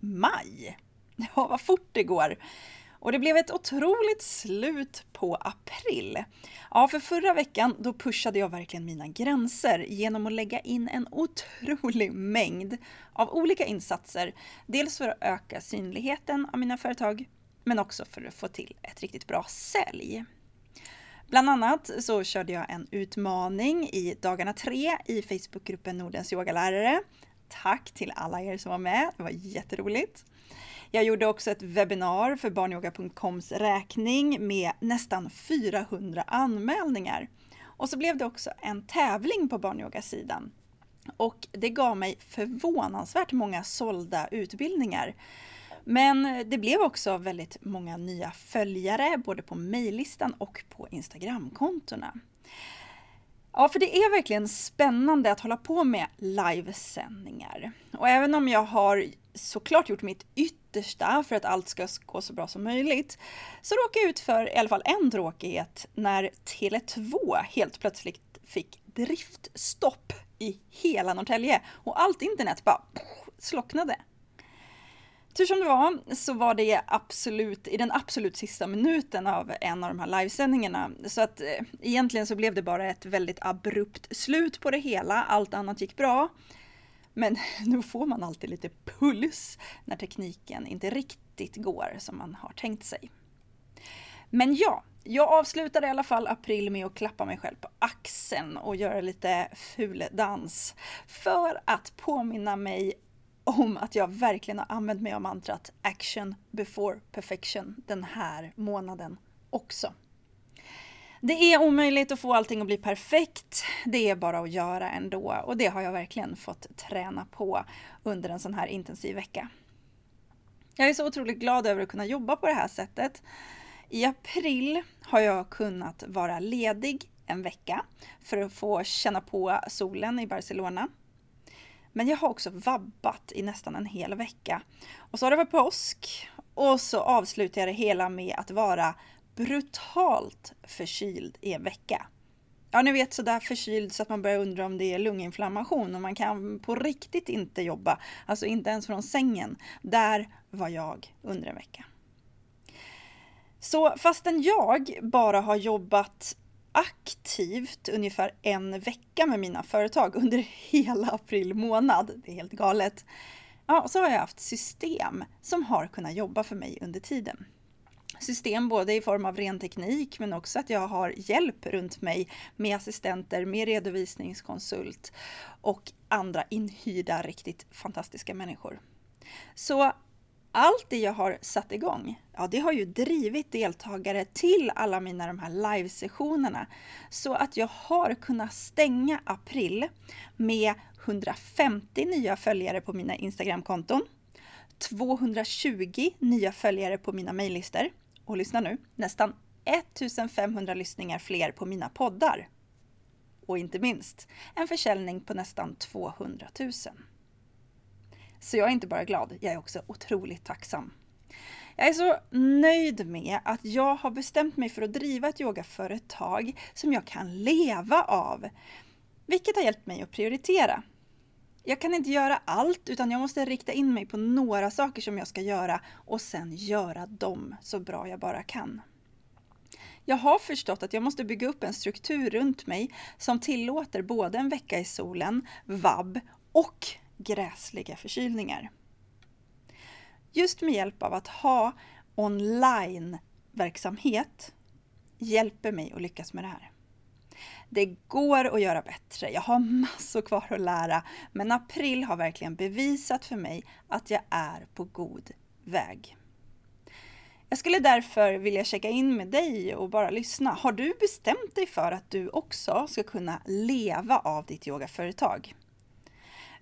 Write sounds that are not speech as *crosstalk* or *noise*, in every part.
maj. *laughs* Ja, vad fort det går. Och det blev ett otroligt slut på april. Ja, för förra veckan då pushade jag verkligen mina gränser genom att lägga in en otrolig *laughs* mängd av olika insatser. Dels för att öka synligheten av mina företag, men också för att få till ett riktigt bra sälj. Bland annat så körde jag en utmaning i dagarna tre i Facebookgruppen Nordens yogalärare. Tack till alla er som var med, det var jätteroligt. Jag gjorde också ett webbinar för barnyoga.coms räkning med nästan 400 anmälningar. Och så blev det också en tävling på barnyogasidan. Och det gav mig förvånansvärt många sålda utbildningar. Men det blev också väldigt många nya följare både på mejllistan och på Instagramkontona. Ja, för det är verkligen spännande att hålla på med livesändningar. Och även om jag har såklart gjort mitt yttersta för att allt ska gå så bra som möjligt, så råkade jag ut för i alla fall en tråkighet när Tele2 helt plötsligt fick driftstopp i hela Norrtälje och allt internet bara slocknade. Tur som det var så var det absolut i den absolut sista minuten av en av de här livesändningarna. Så att eh, egentligen så blev det bara ett väldigt abrupt slut på det hela. Allt annat gick bra. Men *laughs* nu får man alltid lite puls när tekniken inte riktigt går som man har tänkt sig. Men ja, jag avslutade i alla fall april med att klappa mig själv på axeln och göra lite ful dans för att påminna mig om att jag verkligen har använt mig av mantrat action before perfection den här månaden också. Det är omöjligt att få allting att bli perfekt. Det är bara att göra ändå och det har jag verkligen fått träna på under en sån här intensiv vecka. Jag är så otroligt glad över att kunna jobba på det här sättet. I april har jag kunnat vara ledig en vecka för att få känna på solen i Barcelona. Men jag har också vabbat i nästan en hel vecka. Och så har det varit påsk och så avslutar jag det hela med att vara brutalt förkyld i en vecka. Ja, ni vet sådär förkyld så att man börjar undra om det är lunginflammation och man kan på riktigt inte jobba, alltså inte ens från sängen. Där var jag under en vecka. Så fastän jag bara har jobbat aktivt ungefär en vecka med mina företag under *laughs* hela april månad, det är helt galet, ja, så har jag haft system som har kunnat jobba för mig under tiden. System både i form av ren teknik men också att jag har hjälp runt mig med assistenter, med redovisningskonsult och andra inhyrda riktigt fantastiska människor. Så allt det jag har satt igång, ja det har ju drivit deltagare till alla mina de här livesessionerna så att jag har kunnat stänga april med 150 nya följare på mina Instagramkonton, 220 nya följare på mina mejllistor och lyssna nu, nästan 1500 lyssningar fler på mina poddar. Och inte minst, en försäljning på nästan 200 000. Så jag är inte bara glad, jag är också otroligt tacksam. Jag är så nöjd med att jag har bestämt mig för att driva ett yogaföretag som jag kan leva av. Vilket har hjälpt mig att prioritera. Jag kan inte göra allt utan jag måste rikta in mig på några saker som jag ska göra och sen göra dem så bra jag bara kan. Jag har förstått att jag måste bygga upp en struktur runt mig som tillåter både en vecka i solen, vab och gräsliga förkylningar. Just med hjälp av att ha online-verksamhet hjälper mig att lyckas med det här. Det går att göra bättre. Jag har massor kvar att lära, men april har verkligen bevisat för mig att jag är på god väg. Jag skulle därför vilja checka in med dig och bara lyssna. Har du bestämt dig för att du också ska kunna leva av ditt yogaföretag?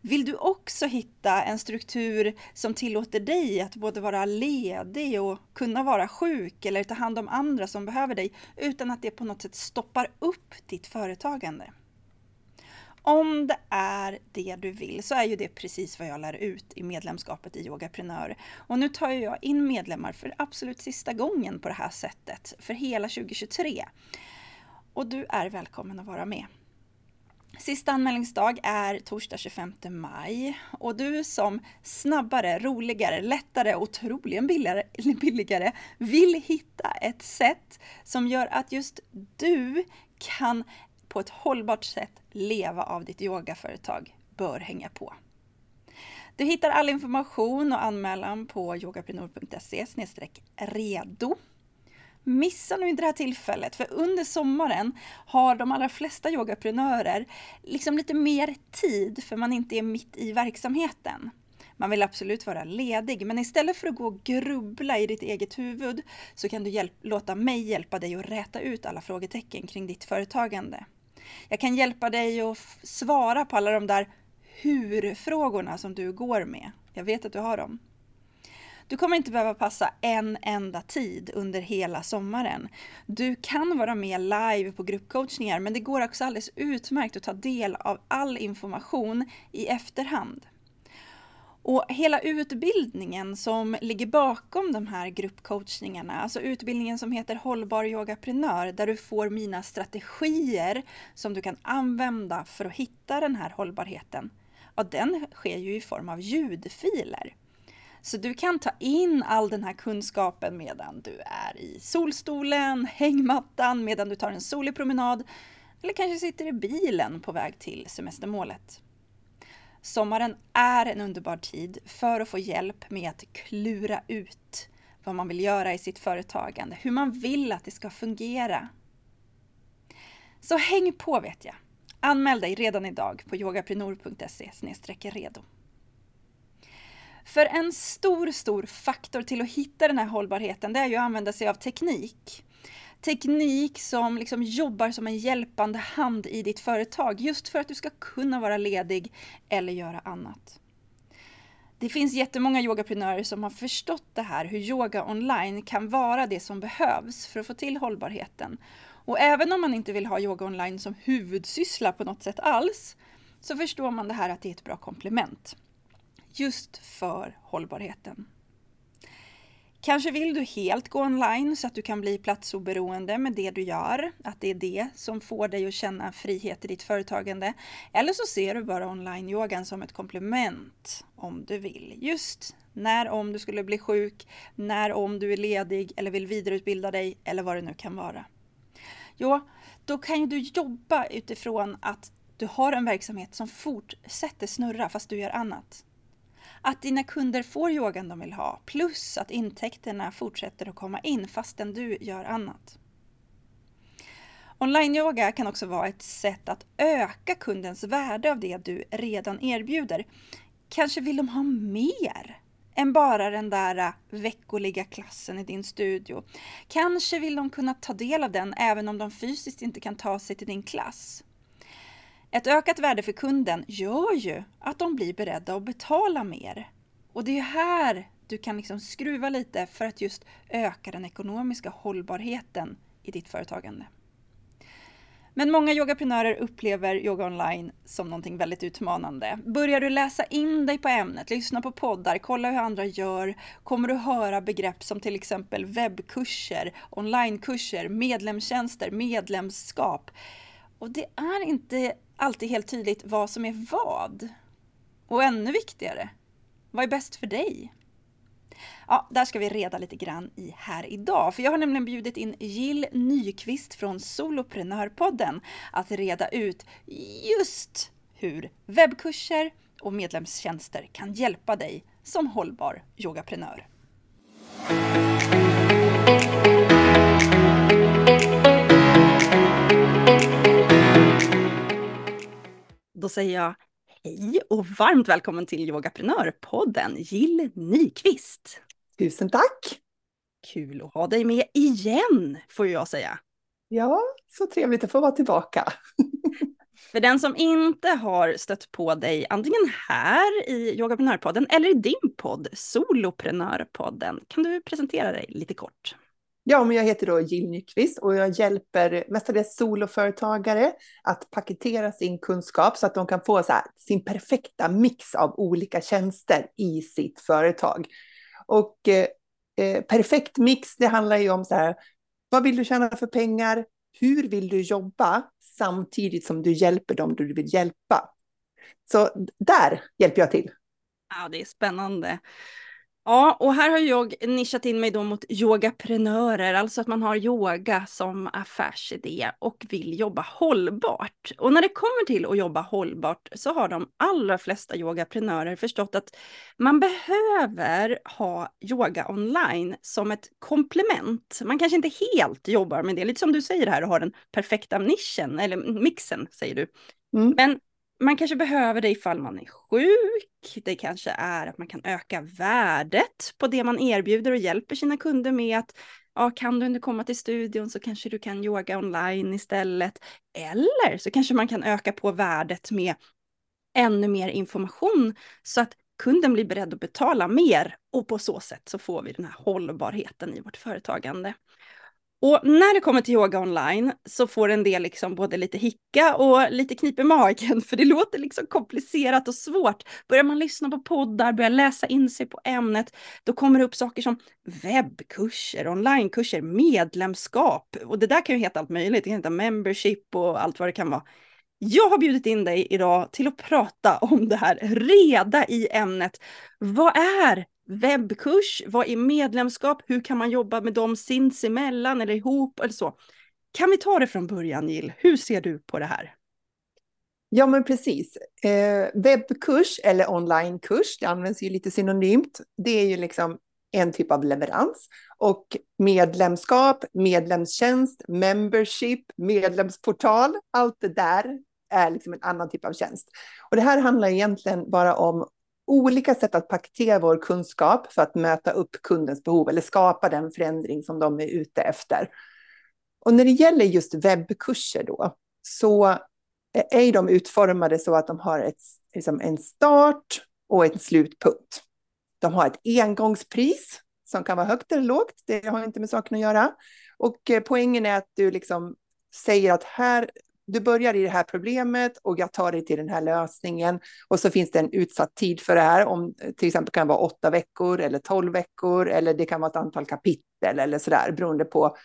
Vill du också hitta en struktur som tillåter dig att både vara ledig och kunna vara sjuk eller ta hand om andra som behöver dig utan att det på något sätt stoppar upp ditt företagande? Om det är det du vill så är ju det precis vad jag lär ut i medlemskapet i Yogaprenör. Och nu tar jag in medlemmar för absolut sista gången på det här sättet, för hela 2023. Och du är välkommen att vara med. Sista anmälningsdag är torsdag 25 maj och du som snabbare, roligare, lättare och troligen billigare, *laughs* billigare vill hitta ett sätt som gör att just du kan på ett hållbart sätt leva av ditt yogaföretag bör hänga på. Du hittar all information och anmälan på yogaprenor.se redo. Missa nu inte det här tillfället, för under sommaren har de allra flesta yogaprenörer liksom lite mer tid, för man inte är mitt i verksamheten. Man vill absolut vara ledig, men istället för att gå och grubbla i ditt eget huvud så kan du låta mig hjälpa dig att räta ut alla frågetecken kring ditt företagande. Jag kan hjälpa dig att svara på alla de där hur-frågorna som du går med. Jag vet att du har dem. Du kommer inte behöva passa en enda tid under hela sommaren. Du kan vara med live på gruppcoachningar men det går också alldeles utmärkt att ta del av all information i efterhand. Och hela utbildningen som ligger bakom de här gruppcoachningarna, alltså utbildningen som heter Hållbar yogaprenör, där du får mina strategier som du kan använda för att hitta den här hållbarheten, ja, den sker ju i form av ljudfiler. Så du kan ta in all den här kunskapen medan du är i solstolen, *laughs* hängmattan, medan du tar en solig promenad eller kanske sitter i bilen på väg till semestermålet. Sommaren är en underbar tid för att få hjälp med att klura ut vad man vill göra i sitt företagande, hur man vill att det ska fungera. Så häng på vet jag! Anmäl dig redan idag på yogaprenor.se redo. För en stor, stor faktor till att hitta den här hållbarheten, det är ju att använda sig av teknik. Teknik som liksom jobbar som en hjälpande hand i ditt företag, just för att du ska kunna vara ledig eller göra annat. Det finns jättemånga yogaprenörer som har förstått det här, hur yoga online kan vara det som behövs för att få till hållbarheten. Och även om man inte vill ha yoga online som huvudsyssla på något sätt alls, så förstår man det här att det är ett bra komplement just för hållbarheten. Kanske vill du helt gå online så att du kan bli platsoberoende med det du gör, att det är det som får dig att känna frihet i ditt företagande. Eller så ser du bara online-yogan som ett komplement om du vill. Just när om du skulle bli sjuk, när om du är ledig eller vill vidareutbilda dig eller vad det nu kan vara. Jo, då kan ju du jobba utifrån att du har en verksamhet som fortsätter snurra fast du gör annat att dina kunder får yogan de vill ha, plus att intäkterna fortsätter att komma in fastän du gör annat. Online-yoga kan också vara ett sätt att öka kundens värde av det du redan erbjuder. Kanske vill de ha mer än bara den där äh, veckoliga klassen i din studio. Kanske vill de kunna ta del av den även om de fysiskt inte kan ta sig till din klass. Ett ökat värde för kunden gör ju att de blir beredda att betala mer. Och det är här du kan liksom skruva lite för att just öka den ekonomiska hållbarheten i ditt företagande. Men många yogaprenörer upplever yoga online som någonting väldigt utmanande. Börjar du läsa in dig på ämnet, lyssna på poddar, kolla hur andra gör, kommer du höra begrepp som till exempel webbkurser, onlinekurser, medlemstjänster, medlemskap. Och det är inte alltid helt tydligt vad som är vad. Och ännu viktigare, vad är bäst för dig? Ja, där ska vi reda lite grann i här idag. För jag har nämligen bjudit in Jill Nyqvist från Soloprenörpodden att reda ut just hur webbkurser och medlemstjänster kan hjälpa dig som hållbar yogaprenör. Då säger jag hej och varmt välkommen till Yogaprenörpodden, Jill Nyqvist. Tusen tack! Kul att ha dig med igen, får jag säga. Ja, så trevligt att få vara tillbaka. *laughs* För den som inte har stött på dig antingen här i Yogaprenörpodden eller i din podd Soloprenörpodden, kan du presentera dig lite kort? Ja, men jag heter då Jill Nyqvist och jag hjälper mestadels soloföretagare att paketera sin kunskap så att de kan få så här, sin perfekta mix av olika tjänster i sitt företag. Och eh, eh, perfekt mix, det handlar ju om så här, vad vill du tjäna för pengar? Hur vill du jobba samtidigt som du hjälper dem du vill hjälpa? Så där hjälper jag till. Ja, det är spännande. Ja, och här har jag nischat in mig då mot yogaprenörer, alltså att man har yoga som affärsidé och vill jobba hållbart. Och när det kommer till att jobba hållbart så har de allra flesta yogaprenörer förstått att man behöver ha yoga online som ett komplement. Man kanske inte helt jobbar med det, lite som du säger här och har den perfekta nischen, eller mixen säger du. Mm. Men man kanske behöver det ifall man är sjuk. Det kanske är att man kan öka värdet på det man erbjuder och hjälper sina kunder med att ja, kan du inte komma till studion så kanske du kan yoga online istället. Eller så kanske man kan öka på värdet med ännu mer information så att kunden blir beredd att betala mer och på så sätt så får vi den här hållbarheten i vårt företagande. Och när det kommer till yoga online så får en del liksom både lite hicka och lite knip i magen, *laughs* för det låter liksom komplicerat och svårt. Börjar man lyssna på poddar, börjar läsa in sig på ämnet, då kommer det upp saker som webbkurser, onlinekurser, medlemskap. Och det där kan ju heta allt möjligt, det kan heta membership och allt vad det kan vara. Jag har bjudit in dig idag till att prata om det här reda i ämnet. Vad är webbkurs? Vad är medlemskap? Hur kan man jobba med dem sinsemellan eller ihop eller så? Kan vi ta det från början Jill? Hur ser du på det här? Ja, men precis. Eh, webbkurs eller onlinekurs, det används ju lite synonymt. Det är ju liksom en typ av leverans. Och medlemskap, medlemstjänst, membership, medlemsportal, allt det där är liksom en annan typ av tjänst. Och det här handlar egentligen bara om olika sätt att paketera vår kunskap för att möta upp kundens behov eller skapa den förändring som de är ute efter. Och när det gäller just webbkurser då, så är de utformade så att de har ett, liksom en start och en slutpunkt. De har ett engångspris som kan vara högt eller lågt, det har inte med saken att göra. Och eh, poängen är att du liksom säger att här du börjar i det här problemet och jag tar dig till den här lösningen. Och så finns det en utsatt tid för det här, om eh, till exempel kan vara åtta veckor eller tolv veckor, eller det kan vara ett antal kapitel eller så där, beroende på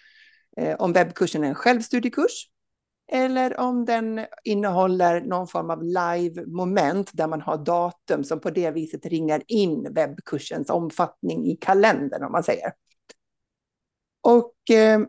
eh, om webbkursen är en självstudiekurs eller om den innehåller någon form av live-moment där man har datum som på det viset ringar in webbkursens omfattning i kalendern, om man säger. Och eh,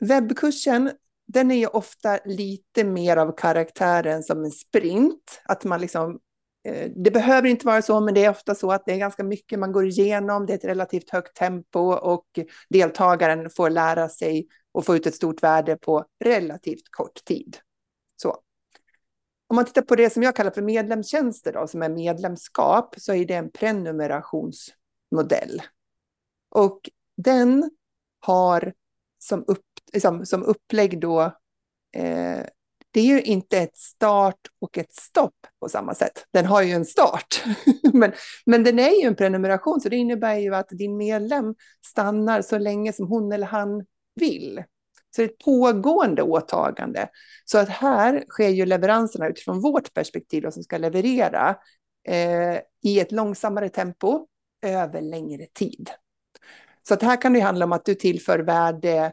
webbkursen den är ju ofta lite mer av karaktären som en sprint. Att man liksom, eh, det behöver inte vara så, men det är ofta så att det är ganska mycket man går igenom. Det är ett relativt högt tempo och deltagaren får lära sig och få ut ett stort värde på relativt kort tid. Så. Om man tittar på det som jag kallar för medlemstjänster, då, som är medlemskap, så är det en prenumerationsmodell. Och den har som upp liksom, som upplägg då, eh, det är ju inte ett start och ett stopp på samma sätt. Den har ju en start, *laughs* men, men den är ju en prenumeration, så det innebär ju att din medlem stannar så länge som hon eller han vill. Så det är ett pågående åtagande. Så att här sker ju leveranserna utifrån vårt perspektiv då, som ska leverera eh, i ett långsammare tempo över längre tid. Så att här kan det handla om att du tillför värde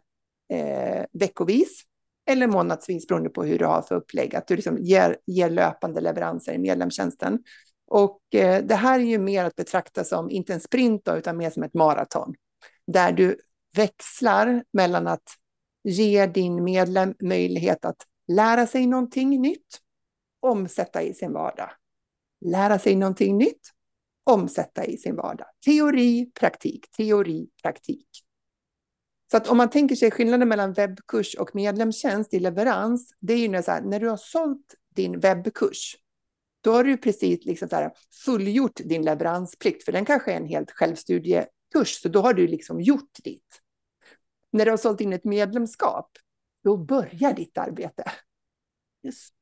eh, veckovis eller månadsvis beroende på hur du har för upplägg, att du liksom ger, ger löpande leveranser i medlemstjänsten. Och eh, det här är ju mer att betrakta som, inte en sprint då, utan mer som ett maraton, där du växlar mellan att ge din medlem möjlighet att lära sig någonting nytt, omsätta i sin vardag. Lära sig någonting nytt, omsätta i sin vardag. Teori, praktik, teori, praktik. Så att om man tänker sig skillnaden mellan webbkurs och medlemstjänst i leverans, det är ju när, så här, när du har sålt din webbkurs, då har du precis liksom så här fullgjort din leveransplikt, för den kanske är en helt självstudiekurs, så då har du liksom gjort ditt. När du har sålt in ett medlemskap, då börjar ditt arbete. Just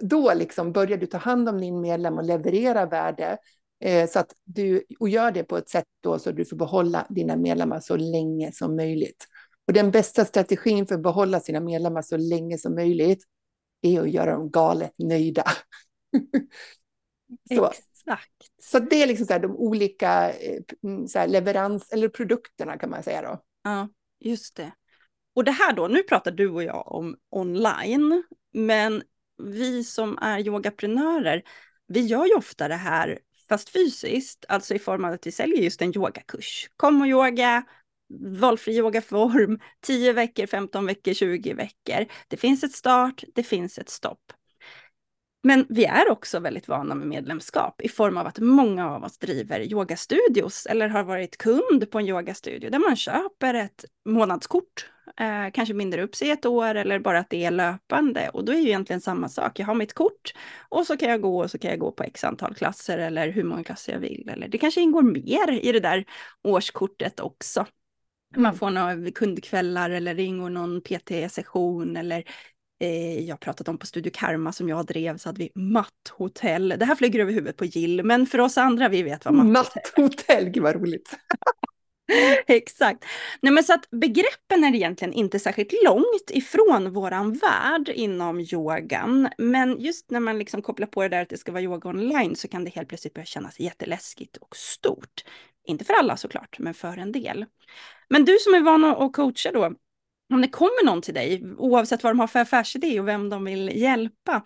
Då liksom börjar du ta hand om din medlem och leverera värde eh, så att du, och gör det på ett sätt då så du får behålla dina medlemmar så länge som möjligt. Och den bästa strategin för att behålla sina medlemmar så länge som möjligt är att göra dem galet nöjda. *laughs* så. Exakt. Så det är liksom så de olika eh, mm, så leverans eller produkterna kan man säga då. Ja, just det. Och det här då, nu pratar du och jag om online, men vi som är yogaprenörer, vi gör ju ofta det här fast fysiskt, alltså i form av att vi säljer just en yogakurs. Kom och yoga, valfri yogaform, 10 veckor, 15 veckor, 20 veckor. Det finns ett start, det finns ett stopp. Men vi är också väldigt vana med medlemskap i form av att många av oss driver yogastudios eller har varit kund på en yogastudio där man köper ett månadskort, eh, kanske binder upp sig ett år eller bara att det är löpande. Och då är ju egentligen samma sak. Jag har mitt kort och så kan jag gå och så kan jag gå på x antal klasser eller hur många klasser jag vill. Eller det kanske ingår mer i det där årskortet också. Man mm. får några kundkvällar eller det ingår någon PT-session eller eh, jag pratat om på Studio Karma som jag drev så hade vi matthotell. Det här flyger över huvudet på Jill, men för oss andra, vi vet vad matthotell är. Matthotell, gud vad roligt. *laughs* Exakt. Nej, men så att begreppen är egentligen inte särskilt långt ifrån våran värld inom yogan. Men just när man liksom kopplar på det där att det ska vara yoga online så kan det helt plötsligt börja kännas jätteläskigt och stort. Inte för alla såklart, men för en del. Men du som är van att coacha då, om det kommer någon till dig, oavsett vad de har för affärsidé och vem de vill hjälpa,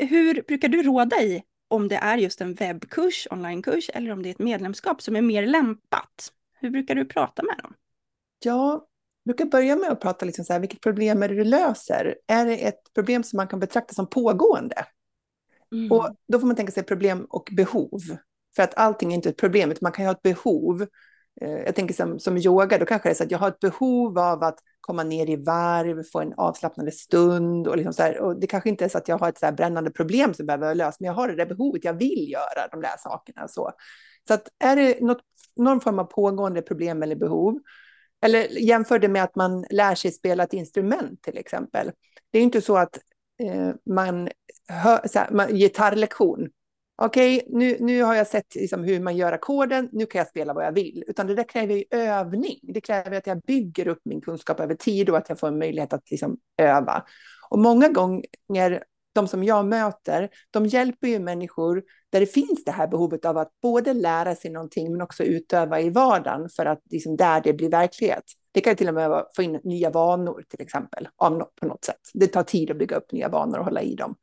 hur brukar du råda i om det är just en webbkurs, onlinekurs, eller om det är ett medlemskap som är mer lämpat? Hur brukar du prata med dem? Ja, jag brukar börja med att prata liksom så här, vilket problem är det du löser? Är det ett problem som man kan betrakta som pågående? Mm. Och då får man tänka sig problem och behov. För att allting är inte ett problem, utan man kan ju ha ett behov. Eh, jag tänker som, som yoga, då kanske det är så att jag har ett behov av att komma ner i varv, få en avslappnande stund. Och, liksom så här, och det kanske inte är så att jag har ett så brännande problem som behöver lösas, men jag har det där behovet, jag vill göra de där sakerna. Så, så att är det något, någon form av pågående problem eller behov, eller jämför det med att man lär sig spela ett instrument till exempel. Det är inte så att eh, man, hör, så här, man gitarrlektion, okej, okay, nu, nu har jag sett liksom hur man gör ackorden, nu kan jag spela vad jag vill. Utan det där kräver ju övning. Det kräver att jag bygger upp min kunskap över tid och att jag får en möjlighet att liksom öva. Och många gånger, de som jag möter, de hjälper ju människor där det finns det här behovet av att både lära sig någonting men också utöva i vardagen för att liksom där det blir verklighet. Det kan till och med få in nya vanor till exempel, på något sätt. Det tar tid att bygga upp nya vanor och hålla i dem.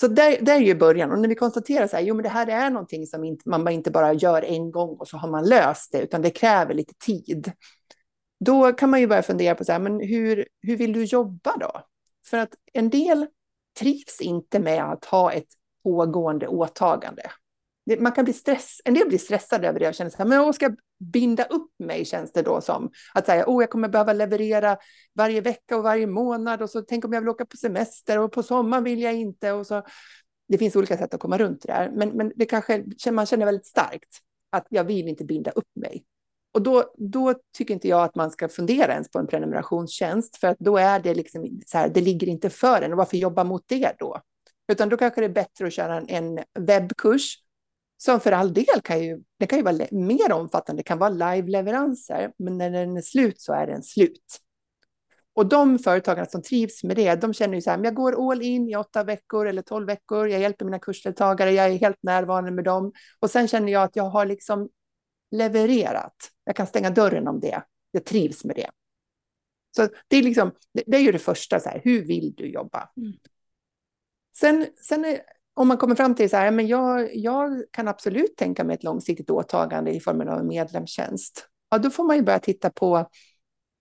Så där, där är ju början. Och när vi konstaterar så här, jo men det här är någonting som inte, man inte bara gör en gång och så har man löst det, utan det kräver lite tid. Då kan man ju börja fundera på så här, men hur, hur vill du jobba då? För att en del trivs inte med att ha ett pågående åtagande man kan bli stress, en del blir stressade över det och känner så här, men jag ska binda upp mig känns det då som. Att säga, oh, jag kommer behöva leverera varje vecka och varje månad och så tänk om jag vill åka på semester och på sommaren vill jag inte och så. Det finns olika sätt att komma runt det där, men, men det kanske man känner väldigt starkt att jag vill inte binda upp mig. Och då, då tycker inte jag att man ska fundera ens på en prenumerationstjänst, för att då är det liksom så här, det ligger inte för en. Och varför jobba mot det då? Utan då kanske det är bättre att köra en, webbkurs som för all del kan ju, det kan ju vara mer omfattande, det kan vara live-leveranser, men när den är slut så är den slut. Och de företagarna som trivs med det, de känner ju så här, jag går all in i åtta veckor eller tolv veckor, jag hjälper mina kursdeltagare, jag är helt närvarande med dem. Och sen känner jag att jag har liksom levererat. Jag kan stänga dörren om det. Jag trivs med det. Så det är, liksom, det är ju det första, så här, hur vill du jobba? Mm. Sen, sen är, om man kommer fram till så här, men jag, jag kan absolut tänka mig ett långsiktigt åtagande i formen av en medlemstjänst. Ja, då får man ju börja titta på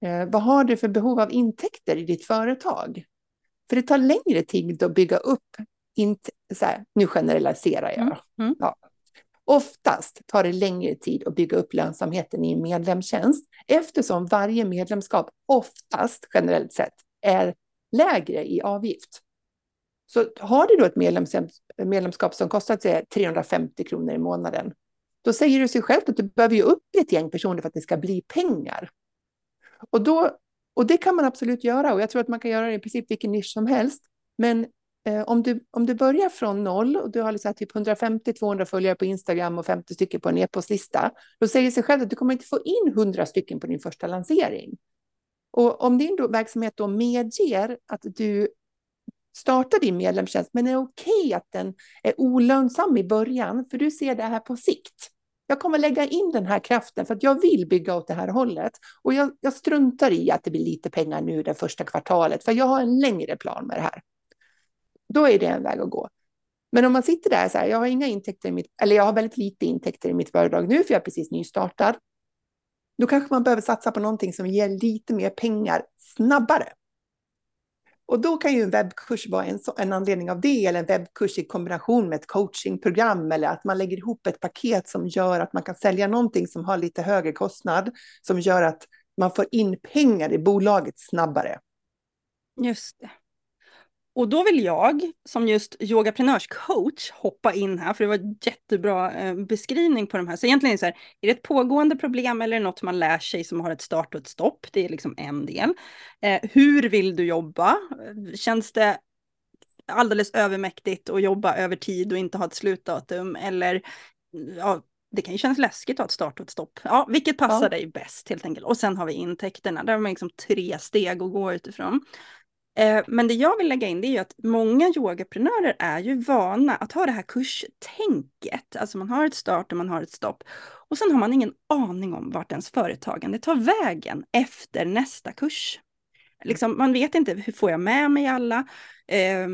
eh, vad har du för behov av intäkter i ditt företag? För det tar längre tid att bygga upp, så här, nu generaliserar jag. Mm. Mm. Ja. Oftast tar det längre tid att bygga upp lönsamheten i en medlemstjänst eftersom varje medlemskap oftast generellt sett är lägre i avgift. Så har du då ett medlemskap som kostar sig 350 kronor i månaden, då säger det sig självt att du behöver ju upp ett gäng personer för att det ska bli pengar. Och, då, och det kan man absolut göra och jag tror att man kan göra det i princip vilken nisch som helst. Men Eh, om, du, om du börjar från noll och du har liksom typ 150-200 följare på Instagram och 50 stycken på en e-postlista, då säger det sig själv att du kommer inte få in 100 stycken på din första lansering. Och om din då, verksamhet då medger att du startar din medlemstjänst, men är okej okay att den är olönsam i början, för du ser det här på sikt. Jag kommer lägga in den här kraften för att jag vill bygga åt det här hållet. Och jag, jag struntar i att det blir lite pengar nu det första kvartalet, för jag har en längre plan med det här. Då är det en väg att gå. Men om man sitter där så här, jag har inga intäkter i mitt, eller jag har väldigt lite intäkter i mitt företag nu, för jag är precis nystartad. Då kanske man behöver satsa på någonting som ger lite mer pengar snabbare. Och då kan ju en webbkurs vara en, en anledning av det, eller en webbkurs i kombination med ett coachingprogram, eller att man lägger ihop ett paket som gör att man kan sälja någonting som har lite högre kostnad, som gör att man får in pengar i bolaget snabbare. Just det. Och då vill jag som just yogaprenörscoach hoppa in här, för det var en jättebra eh, beskrivning på de här. Så egentligen så här, är det ett pågående problem eller något man lär sig som har ett start och ett stopp? Det är liksom en del. Eh, hur vill du jobba? Känns det alldeles övermäktigt att jobba över tid och inte ha ett slutdatum? Eller ja, det kan ju kännas läskigt att ha ett start och ett stopp. Ja, vilket passar ja. dig bäst helt enkelt. Och sen har vi intäkterna, där har man liksom tre steg att gå utifrån. Eh, men det jag vill lägga in det är ju att många yogaprenörer är ju vana att ha det här kurstänket. Alltså man har ett start och man har ett stopp. Och sen har man ingen aning om vart ens företagande tar vägen efter nästa kurs. Liksom, man vet inte, hur får jag med mig alla? Eh,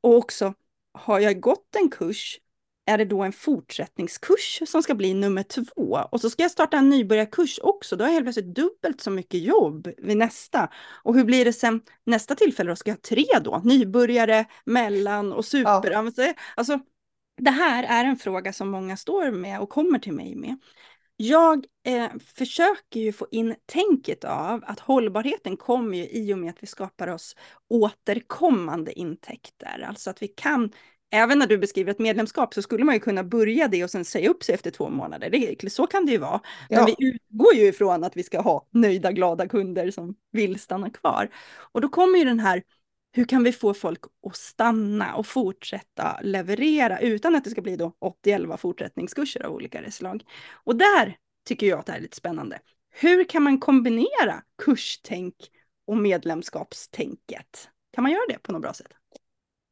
och också, har jag gått en kurs, är det då en fortsättningskurs som ska bli nummer två? Och så ska jag starta en nybörjarkurs också, då har jag helt plötsligt dubbelt så mycket jobb vid nästa. Och hur blir det sen nästa tillfälle då? Ska jag ha tre då? Nybörjare, mellan och super. Ja. Alltså, det här är en fråga som många står med och kommer till mig med. Jag eh, försöker ju få in tänket av att hållbarheten kommer ju i och med att vi skapar oss återkommande intäkter. Alltså att vi kan även när du beskriver ett medlemskap så skulle man ju kunna börja det och sen säga upp sig efter två månader. Det, så kan det ju vara. Ja. Men vi utgår ju ifrån att vi ska ha nöjda, glada kunder som vill stanna kvar. Och då kommer ju den här, hur kan vi få folk att stanna och fortsätta leverera utan att det ska bli då 80-11 fortsättningskurser av olika slag. Och där tycker jag att det här är lite spännande. Hur kan man kombinera kurstänk och medlemskapstänket? Kan man göra det på något bra sätt?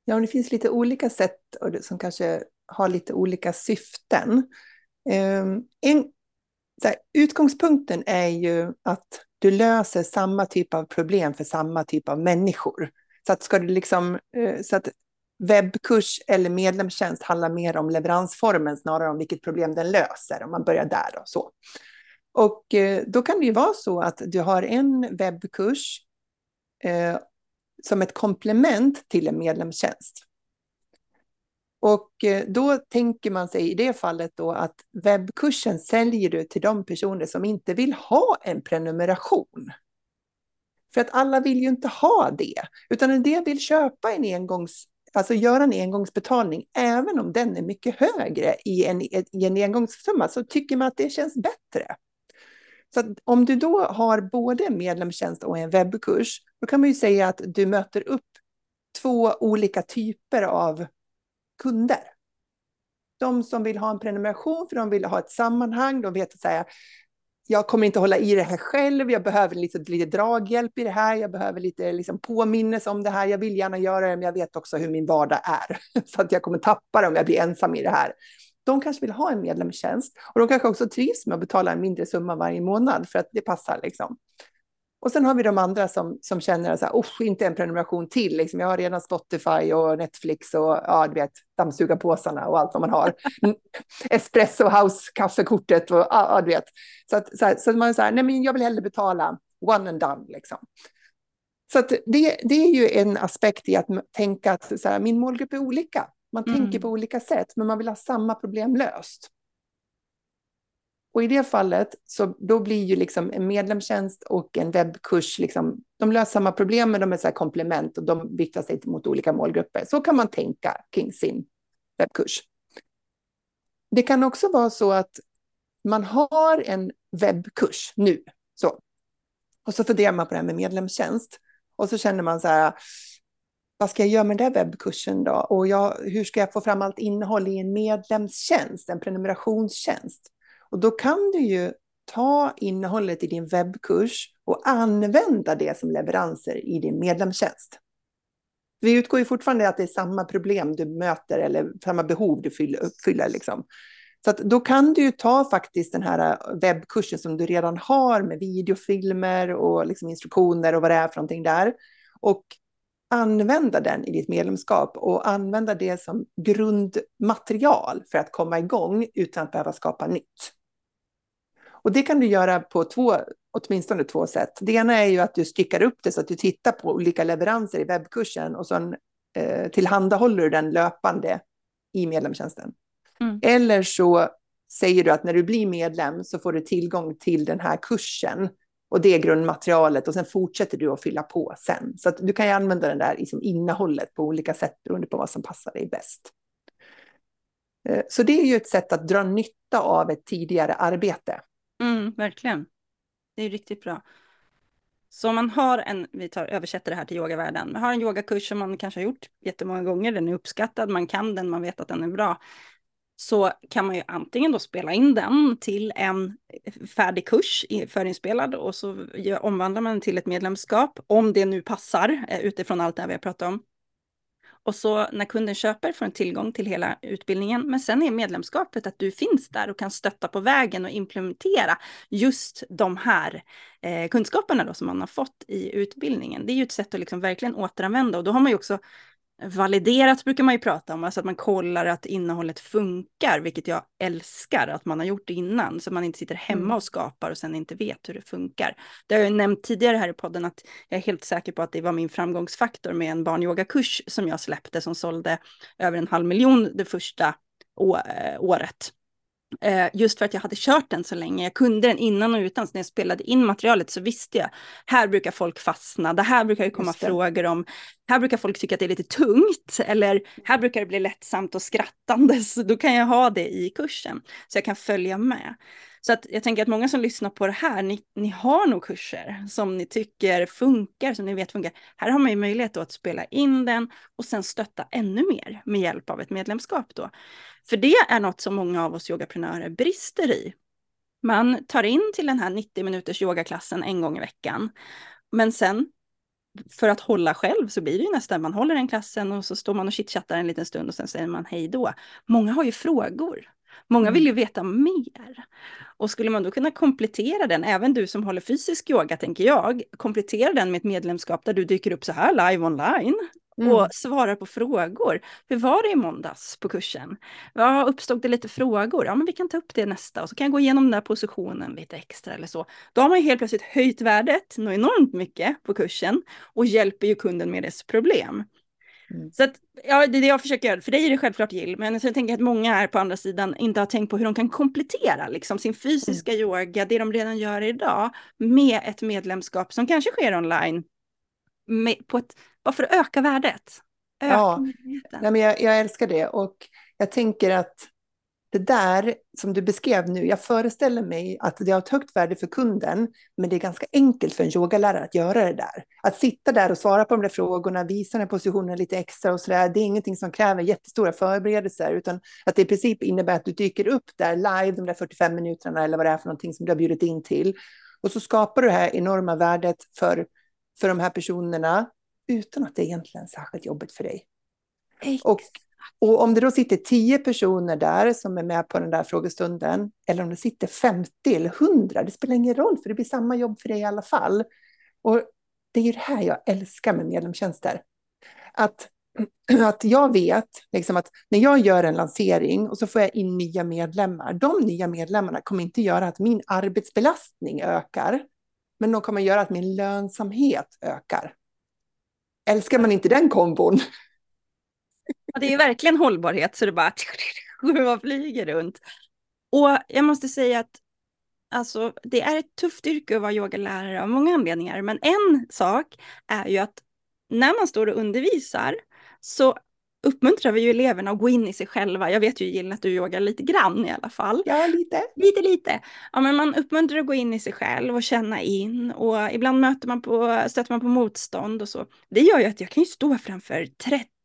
Ja, det finns lite olika sätt som kanske har lite olika syften. Ehm, en, här, utgångspunkten är ju att du löser samma typ av problem för samma typ av människor. Så att ska du liksom, eh, så att webbkurs eller medlemstjänst handlar mer om leveransformen snarare om vilket problem den löser, om man börjar där och så. Och eh, då kan det ju vara så att du har en webbkurs eh, som ett komplement till en medlemstjänst. Och eh, då tänker man sig i det fallet då att webbkursen säljer du till de personer som inte vill ha en prenumeration. För att alla vill ju inte ha det, utan en del vill köpa en engångs, alltså göra en engångsbetalning, även om den är mycket högre i en, i en engångssumma, så tycker man att det känns bättre. Så om du då har både en medlemstjänst och en webbkurs, då kan man ju säga att du möter upp två olika typer av kunder. De som vill ha en prenumeration, för de vill ha ett sammanhang, de vet att säga, jag kommer inte hålla i det här själv, jag behöver lite, lite draghjälp i det här, jag behöver lite liksom, påminnelse om det här, jag vill gärna göra det, men jag vet också hur min vardag är, *laughs* så att jag kommer tappa det om jag blir ensam i det här. De kanske vill ha en medlemstjänst och de kanske också trivs med att betala en mindre summa varje månad för att det passar. Liksom. Och sen har vi de andra som, som känner så här, inte en prenumeration till. Liksom. Jag har redan Spotify och Netflix och ja, du vet, dammsugarpåsarna och allt vad man har. *laughs* Mm. Espresso House, kaffekortet och ja, du vet. Så, att, så, här, så man säger, nej men jag vill hellre betala one and done liksom. Så att det, det är ju en aspekt i att tänka att så här, min målgrupp är olika. Man mm. tänker på olika sätt, men man vill ha samma problem löst. Och i det fallet, så då blir ju liksom en medlemstjänst och en webbkurs, liksom, de löser samma problem, men de är så komplement och de viktar sig mot olika målgrupper. Så kan man tänka kring sin webbkurs. Det kan också vara så att man har en webbkurs nu, så. och så funderar man på det här med medlemstjänst. Och så känner man så här, vad ska jag göra med den där webbkursen då? Och jag, hur ska jag få fram allt innehåll i en medlemstjänst, en prenumerationstjänst? Och då kan du ju ta innehållet i din webbkurs och använda det som leveranser i din medlemstjänst. Vi utgår ju fortfarande att det är samma problem du möter eller samma behov du fyller Liksom. Så att då kan du ju ta faktiskt den här äh, webbkursen som du redan har med videofilmer och liksom instruktioner och vad det är för någonting där. Och använda den i ditt medlemskap och använda det som grundmaterial för att komma igång utan att behöva skapa nytt. Och det kan du göra på två, åtminstone två sätt. Det ena är ju att du styckar upp det så att du tittar på olika leveranser i webbkursen och sen eh, tillhandahåller du den löpande i medlemstjänsten. Mm. Eller så säger du att när du blir medlem så får du tillgång till den här kursen och det är grundmaterialet och sen fortsätter du att fylla på sen. Så att du kan ju använda den där liksom innehållet på olika sätt beroende på vad som passar dig bäst. Eh, så det är ju ett sätt att dra nytta av ett tidigare arbete. Mm, verkligen. Det är riktigt bra. Så om man har en, vi tar, översätter det här till yogavärlden, man har en yogakurs som man kanske har gjort jättemånga gånger, den är uppskattad, man kan den, man vet att den är bra så kan man ju antingen då spela in den till en eh, färdig kurs förinspelad och så omvandlar man den till ett medlemskap om det nu passar eh, utifrån allt det här vi har pratat om. Och så när kunden köper får en tillgång till hela utbildningen. Men sen är medlemskapet att du finns där och kan stötta på vägen och implementera just de här eh, kunskaperna då som man har fått i utbildningen. Det är ju ett sätt att liksom verkligen återanvända och då har man ju också Validerat brukar man ju prata om, alltså att man kollar att innehållet funkar, vilket jag älskar att man har gjort innan, så man inte sitter hemma mm. och skapar och sen inte vet hur det funkar. Det har jag nämnt tidigare här i podden att jag är helt säker på att det var min framgångsfaktor med en barnyogakurs som jag släppte som sålde över en halv miljon det första eh, året. Eh, just för att jag hade kört den så länge. Jag kunde den innan och utan. Så när jag spelade in materialet så visste jag, här brukar folk fastna, det här brukar det komma frågor om, här brukar folk tycka att det är lite tungt, eller här brukar det bli lättsamt och skrattandes. *laughs* Då kan jag ha det i kursen, så jag kan följa med. Så att jag tänker att många som lyssnar på det här, ni, ni har nog kurser som ni tycker funkar, som ni vet funkar. Här har man ju möjlighet att spela in den och sen stötta ännu mer med hjälp av ett medlemskap då. För det är något som många av oss yogaprenörer brister i. Man tar in till den här 90 minuters yogaklassen en gång i veckan. Men sen för att hålla själv så blir det ju nästan, man håller den klassen och så står man och chitchattar en liten stund och sen säger man hej då. Många har ju frågor. Många vill ju mm. veta mer. Och skulle man då kunna komplettera den, även du som håller fysisk yoga tänker jag, komplettera den med ett medlemskap där du dyker upp så här live online mm. och svarar på frågor. Hur var det i måndags på kursen? Ja, uppstod det lite frågor? Ja, men vi kan ta upp det nästa och så kan jag gå igenom den där positionen lite extra eller så. Då har man ju helt plötsligt höjt värdet något enormt mycket på kursen och hjälper ju kunden med dess problem. Mm. Så att, ja, det är det jag försöker göra. För dig är det självklart Jill, men så jag tänker att många här på andra sidan inte har tänkt på hur de kan komplettera liksom, sin fysiska mm. yoga, det de redan gör idag, med ett medlemskap som kanske sker online, med, på ett, bara för att öka värdet. Öka ja, Nej, men jag, jag älskar det och jag tänker att det där som du beskrev nu, jag föreställer mig att det har ett högt värde för kunden, men det är ganska enkelt för en yogalärare att göra det där. Att sitta där och svara på de där frågorna, visa den positionen lite extra och så där, det är ingenting som kräver jättestora förberedelser, utan att det i princip innebär att du dyker upp där live de där 45 minuterna eller vad det är för någonting som du har bjudit in till. Och så skapar du det här enorma värdet för, för de här personerna utan att det egentligen är särskilt jobbigt för dig. Och och om det då sitter tio personer där som är med på den där frågestunden, eller om det sitter 50 eller 100, det spelar ingen roll, för det blir samma jobb för dig i alla fall. Och det är ju det här jag älskar med medlemstjänster. Att, *clears throat* att jag vet liksom att när jag gör en lansering och så får jag in nya medlemmar, de nya medlemmarna kommer inte göra att min arbetsbelastning ökar, men de kommer göra att min lönsamhet ökar. Älskar man inte den kombon, Ja, det är verkligen hållbarhet så det bara *laughs* man flyger runt. Och jag måste säga att alltså, det är ett tufft yrke att vara yogalärare av många anledningar. Men en sak är ju att när man står och undervisar så uppmuntrar vi ju eleverna att gå in i sig själva. Jag vet ju Jill att du yogar lite grann i alla fall. Ja, lite. Lite, lite. Ja, men man uppmuntrar att gå in i sig själv och känna in och ibland möter man på, stöter man på motstånd och så. Det gör ju att jag kan ju stå framför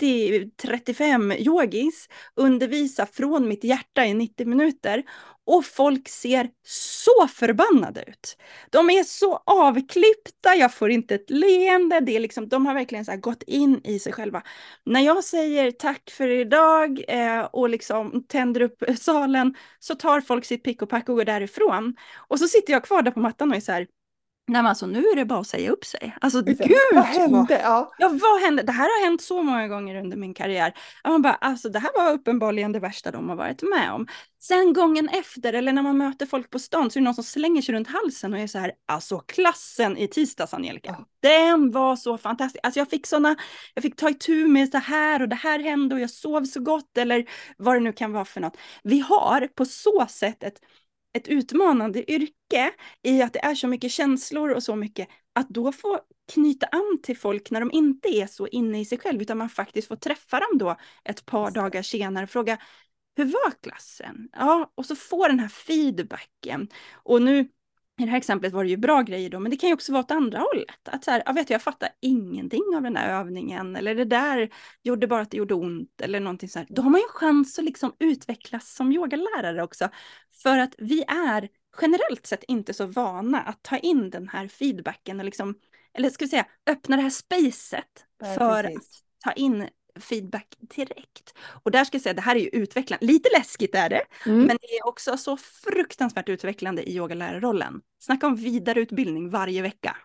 30-35 yogis, undervisa från mitt hjärta i 90 minuter och folk ser så förbannade ut. De är så avklippta, jag får inte ett leende, det är liksom, de har verkligen så gått in i sig själva. När jag säger tack för idag eh, och liksom tänder upp salen så tar folk sitt pick och pack och går därifrån. Och så sitter jag kvar där på mattan och är så här, Nej men alltså nu är det bara att säga upp sig. Alltså gud! Vad hände? Ja. ja, vad hände? Det här har hänt så många gånger under min karriär. Man bara, alltså det här var uppenbarligen det värsta de har varit med om. Sen gången efter, eller när man möter folk på stan, så är det någon som slänger sig runt halsen och är så här, alltså klassen i tisdags Angelica, ja. den var så fantastisk. Alltså jag fick sådana, jag fick ta itu med det här och det här hände och jag sov så gott eller vad det nu kan vara för något. Vi har på så sätt ett ett utmanande yrke i att det är så mycket känslor och så mycket, att då få knyta an till folk när de inte är så inne i sig själv, utan man faktiskt får träffa dem då ett par dagar senare och fråga hur var klassen? Ja, och så få den här feedbacken. Och nu i det här exemplet var det ju bra grejer då, men det kan ju också vara åt andra hållet. Att så här, jag vet jag fattar ingenting av den där övningen, eller det där gjorde bara att det gjorde ont, eller någonting så här. Då har man ju chans att liksom utvecklas som yogalärare också. För att vi är generellt sett inte så vana att ta in den här feedbacken och liksom, eller ska vi säga, öppna det här spacet för precis. att ta in feedback direkt. Och där ska jag säga, det här är ju utvecklande. Lite läskigt är det, mm. men det är också så fruktansvärt utvecklande i yogalärarrollen. Snacka om vidareutbildning varje vecka.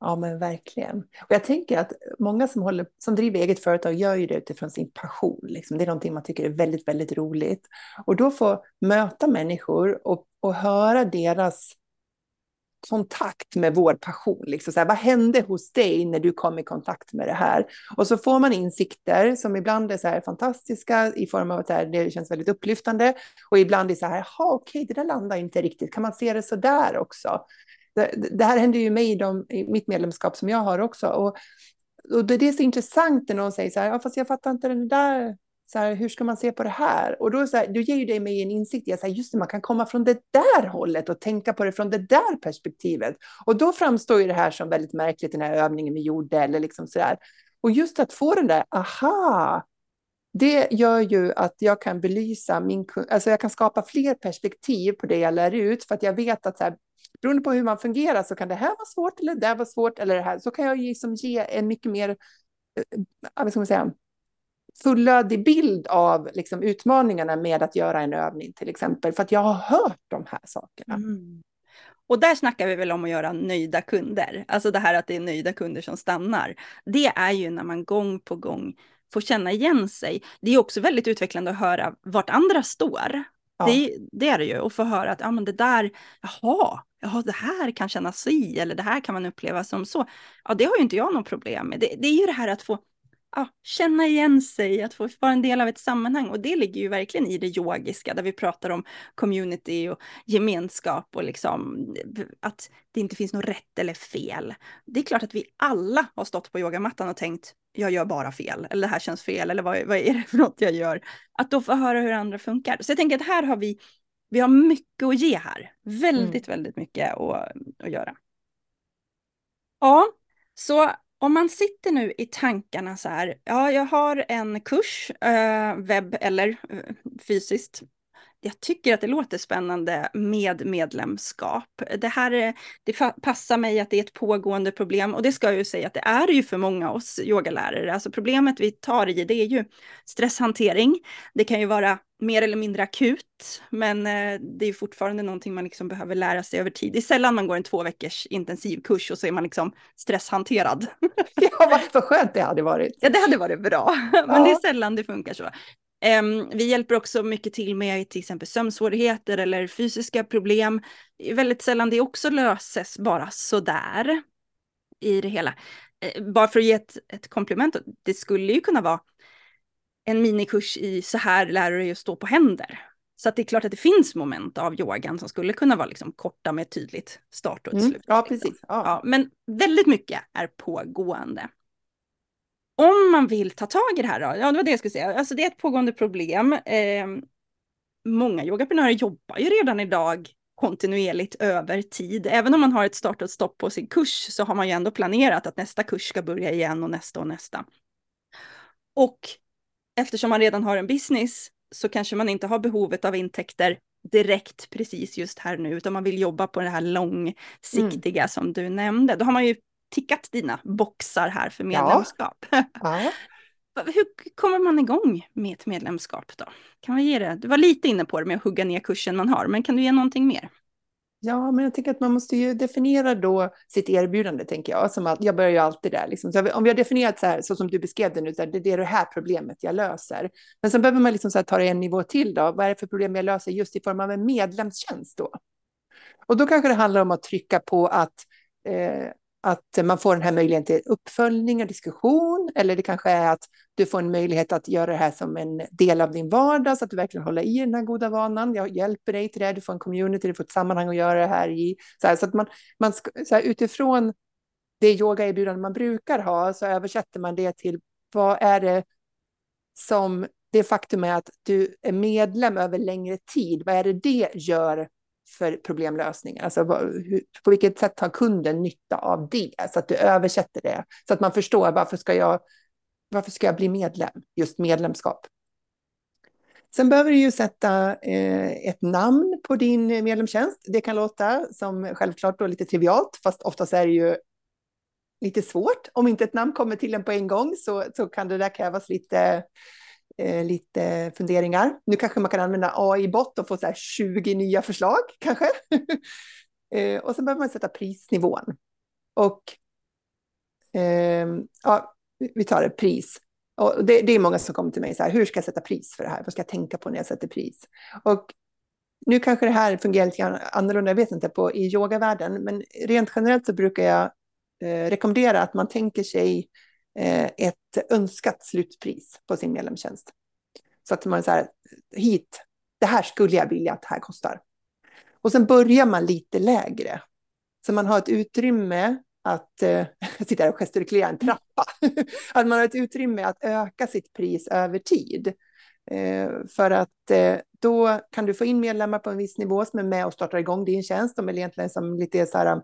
Ja, men verkligen. Och jag tänker att många som, håller, som driver eget företag gör ju det utifrån sin passion. Liksom. Det är någonting man tycker är väldigt, väldigt roligt. Och då få möta människor och, och höra deras kontakt med vår passion. Liksom så här, vad hände hos dig när du kom i kontakt med det här? Och så får man insikter som ibland är så här fantastiska i form av att det känns väldigt upplyftande och ibland är så här, okej, okay, det där landar inte riktigt. Kan man se det så där också? Det, det här händer ju mig i, de, i mitt medlemskap som jag har också. Och, och det är så intressant när någon säger så här, ja, fast jag fattar inte den där så här, hur ska man se på det här? Och då, så här, då ger ju det mig en insikt i att just det, man kan komma från det där hållet och tänka på det från det där perspektivet. Och då framstår ju det här som väldigt märkligt, den här övningen vi gjorde. Eller liksom så där. Och just att få den där, aha, det gör ju att jag kan belysa min, alltså jag kan skapa fler perspektiv på det jag lär ut, för att jag vet att så här, beroende på hur man fungerar så kan det här vara svårt eller det där var svårt eller det här, så kan jag liksom ge en mycket mer, eh, vad ska man säga, fullödig bild av liksom, utmaningarna med att göra en övning till exempel, för att jag har hört de här sakerna. Mm. Och där snackar vi väl om att göra nöjda kunder, alltså det här att det är nöjda kunder som stannar. Det är ju när man gång på gång får känna igen sig. Det är också väldigt utvecklande att höra vart andra står. Ja. Det, det, är det ju, och få höra att ja, men det där, jaha, jaha, det här kan kännas si, eller det här kan man uppleva som så. Ja, det har ju inte jag något problem med. Det, det är ju det här att få ja, känna igen sig, att få vara en del av ett sammanhang. Och det ligger ju verkligen i det yogiska, där vi pratar om community och gemenskap och liksom att det inte finns något rätt eller fel. Det är klart att vi alla har stått på yogamattan och tänkt, jag gör bara fel, eller det här känns fel, eller vad, vad är det för något jag gör? Att då få höra hur andra funkar. Så jag tänker att här har vi, vi har mycket att ge här. Väldigt, mm. väldigt mycket att, att göra. Ja, så om man sitter nu i tankarna så här, ja, jag har en kurs, eh, webb eller eh, fysiskt. Jag tycker att det låter spännande med medlemskap. Det här det passar mig att det är ett pågående problem och det ska jag ju säga att det är ju för många oss yogalärare. Alltså problemet vi tar i det är ju stresshantering. Det kan ju vara mer eller mindre akut, men eh, det är fortfarande någonting man liksom behöver lära sig över tid. Det är sällan man går en två veckors intensivkurs och så är man liksom stresshanterad. *laughs* ja, vad skönt det hade varit. Ja, det hade varit bra, *laughs* men ja. det är sällan det funkar så. Um, vi hjälper också mycket till med till exempel sömnsvårigheter eller fysiska problem. Väldigt sällan det också löses bara sådär i det hela. Uh, bara för att ge ett, ett komplement, det skulle ju kunna vara en minikurs i så här lär du dig att stå på händer. Så det är klart att det finns moment av yogan som skulle kunna vara liksom korta med tydligt start och ett mm. slut. Ja, precis. Ja. ja. men väldigt mycket är pågående. Om man vill ta tag i det här då, ja det var det jag skulle säga, alltså det är ett pågående problem. Eh, många yogaprenörer jobbar ju redan idag kontinuerligt över tid. Även om man har ett start och stopp på sin kurs så har man ju ändå planerat att nästa kurs ska börja igen och nästa och nästa. Och eftersom man redan har en business så kanske man inte har behovet av intäkter direkt precis just här nu, utan man vill jobba på det här långsiktiga mm. som du nämnde. Då har man ju tickat dina boxar här för medlemskap. *laughs* Ja. Ja. Hur kommer man igång med ett medlemskap då? Kan man ge det? Du var lite inne på det med att hugga ner kursen man har, men kan du ge någonting mer? Ja, men jag tänker att man måste ju definiera då sitt erbjudande, tänker jag. Som att, jag börjar ju alltid där. Liksom. Om vi har definierat så här, så som du beskrev det nu, så här, det är det här problemet jag löser. Men sen behöver man liksom så här, ta det en nivå till då. Vad är det för problem jag löser just i form av en medlemstjänst då? Och då kanske det handlar om att trycka på att eh, att man får den här möjligheten till uppföljning och diskussion, eller det kanske är att du får en möjlighet att göra det här som en del av din vardag, så att du verkligen håller i den här goda vanan. Jag hjälper dig till det, du får en community, du får ett sammanhang att göra det här i. Så, här, så att man, man ska, så här, utifrån det yogaerbjudande man brukar ha, så översätter man det till vad är det som det faktum är att du är medlem över längre tid, vad är det det gör för problemlösningar? Alltså, på vilket sätt har kunden nytta av det? Så att du översätter det, så att man förstår varför ska jag, varför ska jag bli medlem? Just medlemskap. Sen behöver du ju sätta eh, ett namn på din medlemstjänst. Det kan låta som självklart då lite trivialt, fast oftast är det ju lite svårt. Om inte ett namn kommer till en på en gång så, så kan det där krävas lite eh, lite funderingar. Nu kanske man kan använda AI-bot och få så 20 nya förslag kanske. *laughs* eh, och så behöver man sätta prisnivån. Och eh, ja, vi tar det, pris. Och det, det, är många som kommer till mig så här, hur ska jag sätta pris för det här? Vad ska jag tänka på när jag sätter pris? Och nu kanske det här fungerar lite annorlunda, jag vet inte, på, i yogavärlden, men rent generellt så brukar jag eh, rekommendera att man tänker sig Eh, Eh, ett önskat slutpris på sin medlemstjänst. Så att man så här, hit, det här skulle jag vilja att det här kostar. Och sen börjar man lite lägre. Så man har ett utrymme att, eh, *laughs* sitter här och gestikulerar en trappa, *laughs* att man har ett utrymme att öka sitt pris över tid. Eh, för att eh, då kan du få in medlemmar på en viss nivå som är med och startar igång din tjänst. De är egentligen som lite så här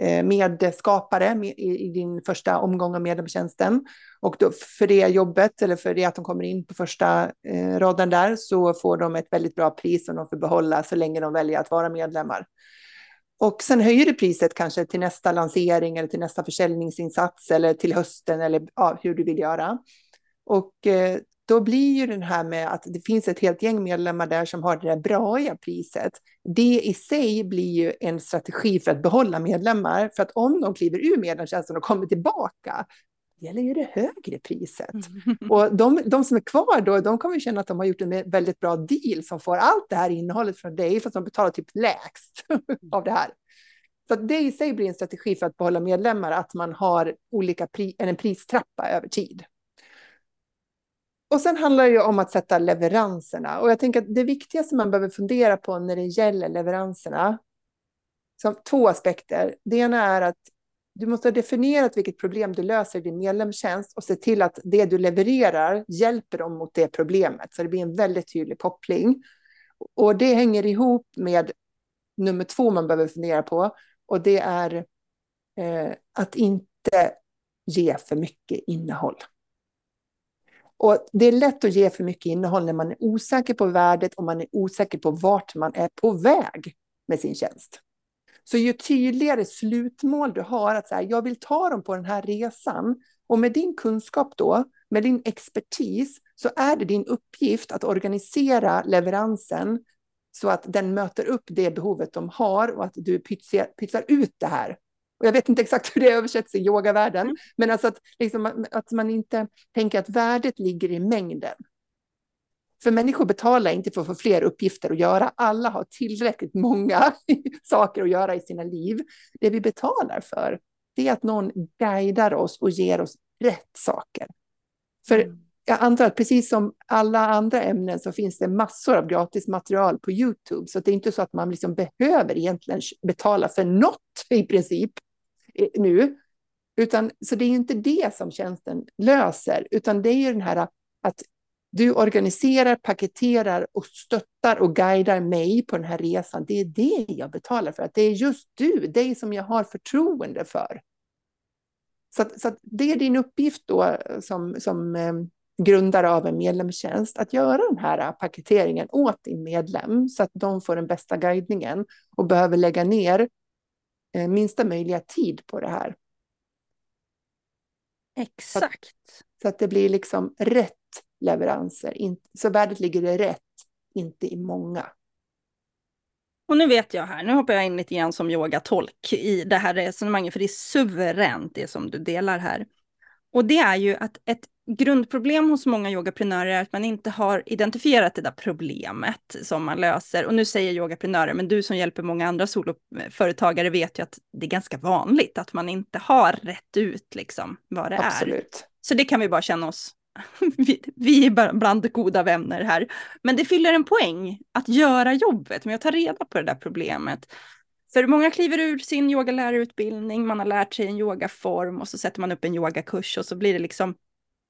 Eh, medskapare i din första omgång av medlemstjänsten. Och då för det jobbet, eller för det att de kommer in på första eh, raden där, så får de ett väldigt bra pris som de får behålla så länge de väljer att vara medlemmar. Och sen höjer du priset kanske till nästa lansering eller till nästa försäljningsinsats eller till hösten eller ja, hur du vill göra. Och eh, då blir ju den här med att det finns ett helt gäng medlemmar där som har det där braiga priset. Det i sig blir ju en strategi för att behålla medlemmar. För att om de kliver ur medlemstjänsten och kommer tillbaka, gäller ju det högre priset. Och de, de som är kvar då, de kommer känna att de har gjort en väldigt bra deal som får allt det här innehållet från dig, fast de betalar typ lägst *laughs* av det här. Så det i sig blir en strategi för att behålla medlemmar, att man har olika pri en pristrappa över tid. Och sen handlar det ju om att sätta leveranserna. Och jag tänker att det viktigaste man behöver fundera på när det gäller leveranserna, som två aspekter. Det ena är att du måste ha definierat vilket problem du löser i din medlemstjänst och se till att det du levererar hjälper dem mot det problemet. Så det blir en väldigt tydlig koppling. Och det hänger ihop med nummer två man behöver fundera på. Och det är eh, att inte ge för mycket innehåll. Och det är lätt att ge för mycket innehåll när man är osäker på värdet och man är osäker på vart man är på väg med sin tjänst. Så ju tydligare slutmål du har, att säga, jag vill ta dem på den här resan, och med din kunskap då, med din expertis, så är det din uppgift att organisera leveransen så att den möter upp det behovet de har och att du pytsar, pytsar ut det här och jag vet inte exakt hur det översätts i yogavärlden, mm. men alltså att, liksom, att man inte tänker att värdet ligger i mängden. För människor betalar inte för att få fler uppgifter att göra. Alla har tillräckligt många *laughs* saker att göra i sina liv. Det vi betalar för, det är att någon guidar oss och ger oss rätt saker. För mm. jag antar att precis som alla andra ämnen så finns det massor av gratis material på YouTube. Så det är inte så att man liksom behöver egentligen betala för något i princip nu. Utan, så det är inte det som tjänsten löser, utan det är ju den här att du organiserar, paketerar och stöttar och guidar mig på den här resan. Det är det jag betalar för, att det är just du, dig som jag har förtroende för. Så, att, så att det är din uppgift då som, som eh, grundare av en medlemstjänst, att göra den här paketeringen åt din medlem så att de får den bästa guidningen och behöver lägga ner minsta möjliga tid på det här. Exakt. Så, så att det blir liksom rätt leveranser. Så värdet ligger i rätt, inte i många. Och nu vet jag här, nu hoppar jag in lite grann som yogatolk i det här resonemanget, för det är suveränt det som du delar här. Och det är ju att ett grundproblem hos många yogaprenörer är att man inte har identifierat det där problemet som man löser. Och nu säger yogaprenörer, men du som hjälper många andra soloföretagare vet ju att det är ganska vanligt att man inte har rätt ut liksom vad det Absolut. är. Så det kan vi bara känna oss *laughs* vi, vi är bland goda vänner här. Men det fyller en poäng att göra jobbet med att ta reda på det där problemet. För många kliver ur sin yogalärarutbildning, man har lärt sig en yogaform och så sätter man upp en yogakurs och så blir det liksom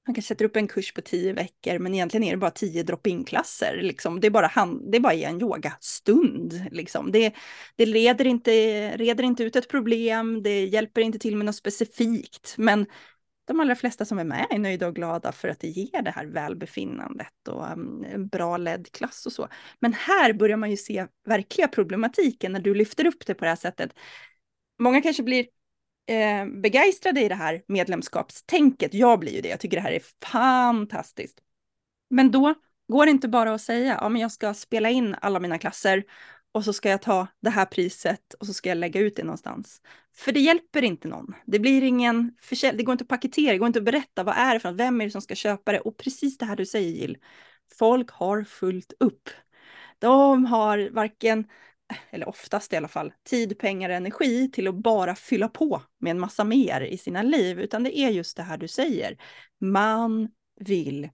man kanske sätter upp en kurs på tio veckor, men egentligen är det bara tio drop-in-klasser. Liksom. Det, är bara hand, det är bara en yogastund. Liksom. Det, det leder, inte, reder inte ut ett problem, det hjälper inte till med något specifikt, men de allra flesta som är med är nöjda och glada för att det ger det här välbefinnandet och um, en bra ledd klass och så. Men här börjar man ju se verkliga problematiken när du lyfter upp det på det här sättet. Många kanske blir eh, begeistrade i det här medlemskapstänket. Jag blir ju det, jag tycker det här är fantastiskt. Men då går det inte bara att säga, ja men jag ska spela in alla mina klasser och så ska jag ta det här priset och så ska jag lägga ut det någonstans. För det hjälper inte någon. Det blir ingen försäljning, det går inte att paketera, det går inte att berätta vad är det för något, vem är det som ska köpa det? Och precis det här du säger Jill, folk har fullt upp. De har varken, eller oftast i alla fall, tid, pengar, och energi till att bara fylla på med en massa mer i sina liv, utan det är just det här du säger. Man vill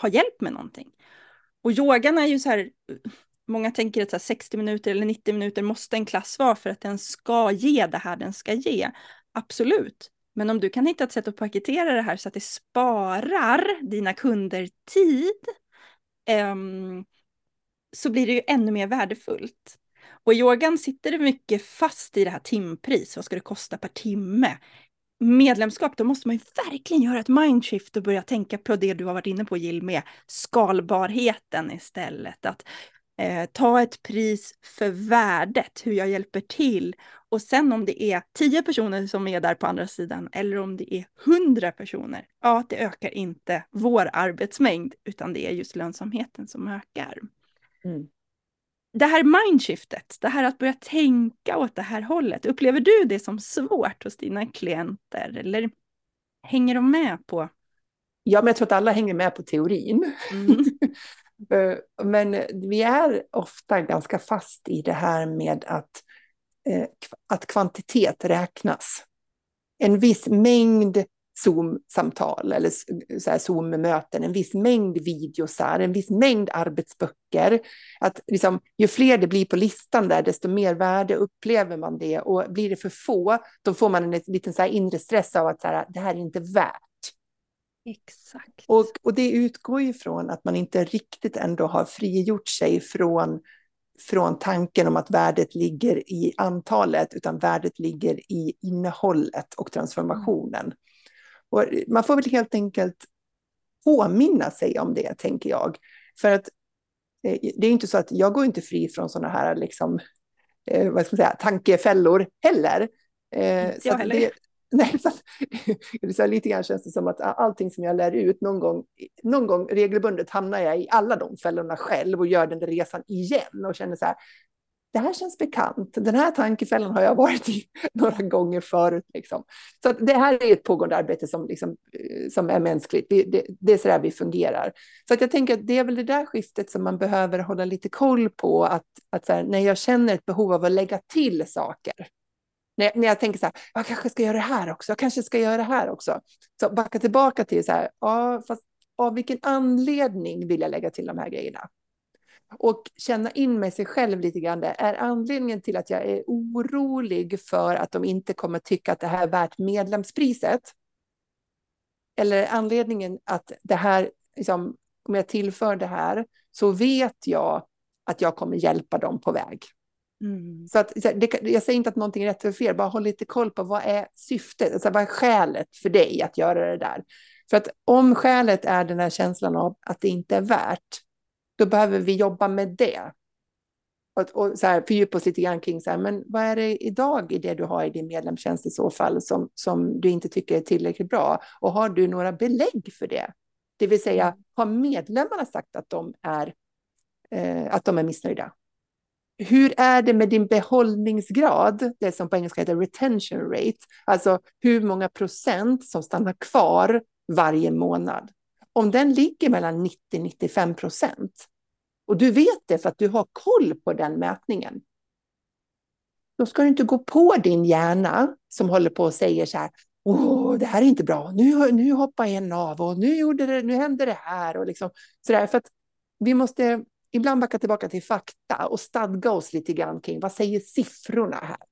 ha hjälp med någonting. Och yogan är ju så här, många tänker att så 60 minuter eller 90 minuter måste en klass vara för att den ska ge det här den ska ge. Absolut. Men om du kan hitta ett sätt att paketera det här så att det sparar dina kunder tid um, så blir det ju ännu mer värdefullt. Och i yogan sitter det mycket fast i det här timpris. Vad ska det kosta per timme? Medlemskap, då måste man ju verkligen göra ett mindshift och börja tänka på det du har varit inne på Jill med skalbarheten istället. Att eh, ta ett pris för värdet, hur jag hjälper till. Och sen om det är tio personer som är där på andra sidan eller om det är hundra personer, ja, det ökar inte vår arbetsmängd, utan det är just lönsamheten som ökar. Mm. Det här mindshiftet, det här att börja tänka åt det här hållet, upplever du det som svårt hos dina klienter eller hänger de med på? Ja, men jag tror att alla hänger med på teorin. Mm. *laughs* Eh, men vi är ofta ganska fast i det här med att, eh, att kvantitet räknas. En viss mängd Zoom-samtal eller Zoom-möten, en viss mängd videosar, en viss mängd arbetsböcker. Att liksom, ju fler det blir på listan där, desto mer värde upplever man det. Och blir det för få, då får man en liten så inre stress av att så här, det här är inte värt. Exakt. Och, och det utgår ju från att man inte riktigt ändå har frigjort sig från, från tanken om att värdet ligger i antalet, utan värdet ligger i innehållet och transformationen. Och man får väl helt enkelt påminna sig om det, tänker jag. För att eh, det är inte så att jag går inte fri från sådana här liksom, eh, vad ska man säga, tankefällor heller. Eh, så heller. Det, *laughs* Nej, så, *laughs* så lite grann känns det som att allting som jag lär ut någon gång, någon gång regelbundet hamnar jag i alla de fällorna själv och gör den där resan igen och känner så här, det här känns bekant. Den här tankefällan har jag varit i *laughs* några gånger förut. Liksom. Så det här är ett pågående arbete som, liksom, eh, som är mänskligt. Det, det, det är så där vi fungerar. Så att jag tänker att det är väl det där skiftet som man behöver hålla lite koll på. Att, att här, när jag känner ett behov av att lägga till saker, när, när jag tänker så här, jag kanske ska göra det här också, jag kanske ska göra det här också. Så backa tillbaka till så här, ja, fast av vilken anledning vill jag lägga till de här grejerna? Och känna in med sig själv lite grann. Det är anledningen till att jag är orolig för att de inte kommer tycka att det här är värt medlemspriset. Eller anledningen att det här, liksom, om jag tillför det här, så vet jag att jag kommer hjälpa dem på väg. Mm. Så att, det, jag säger inte att någonting är rätt eller fel, bara håll lite koll på vad är syftet, alltså vad är skälet för dig att göra det där? För att om skälet är den här känslan av att det inte är värt, då behöver vi jobba med det. Och, och så här, fördjupa oss lite grann kring så här, men vad är det idag i det du har i din medlemstjänst i så fall som, som du inte tycker är tillräckligt bra? Och har du några belägg för det? Det vill säga, mm. har medlemmarna sagt att de är, eh, att de är missnöjda? Hur är det med din behållningsgrad, det som på engelska heter retention rate, alltså hur många procent som stannar kvar varje månad? Om den ligger mellan 90-95 procent, och du vet det för att du har koll på den mätningen, då ska du inte gå på din hjärna som håller på och säger så här, åh, det här är inte bra, nu, nu hoppar en av och nu, gjorde det, nu hände det här och liksom sådär. För att vi måste ibland backa tillbaka till fakta och stadga oss lite grann kring vad säger siffrorna här?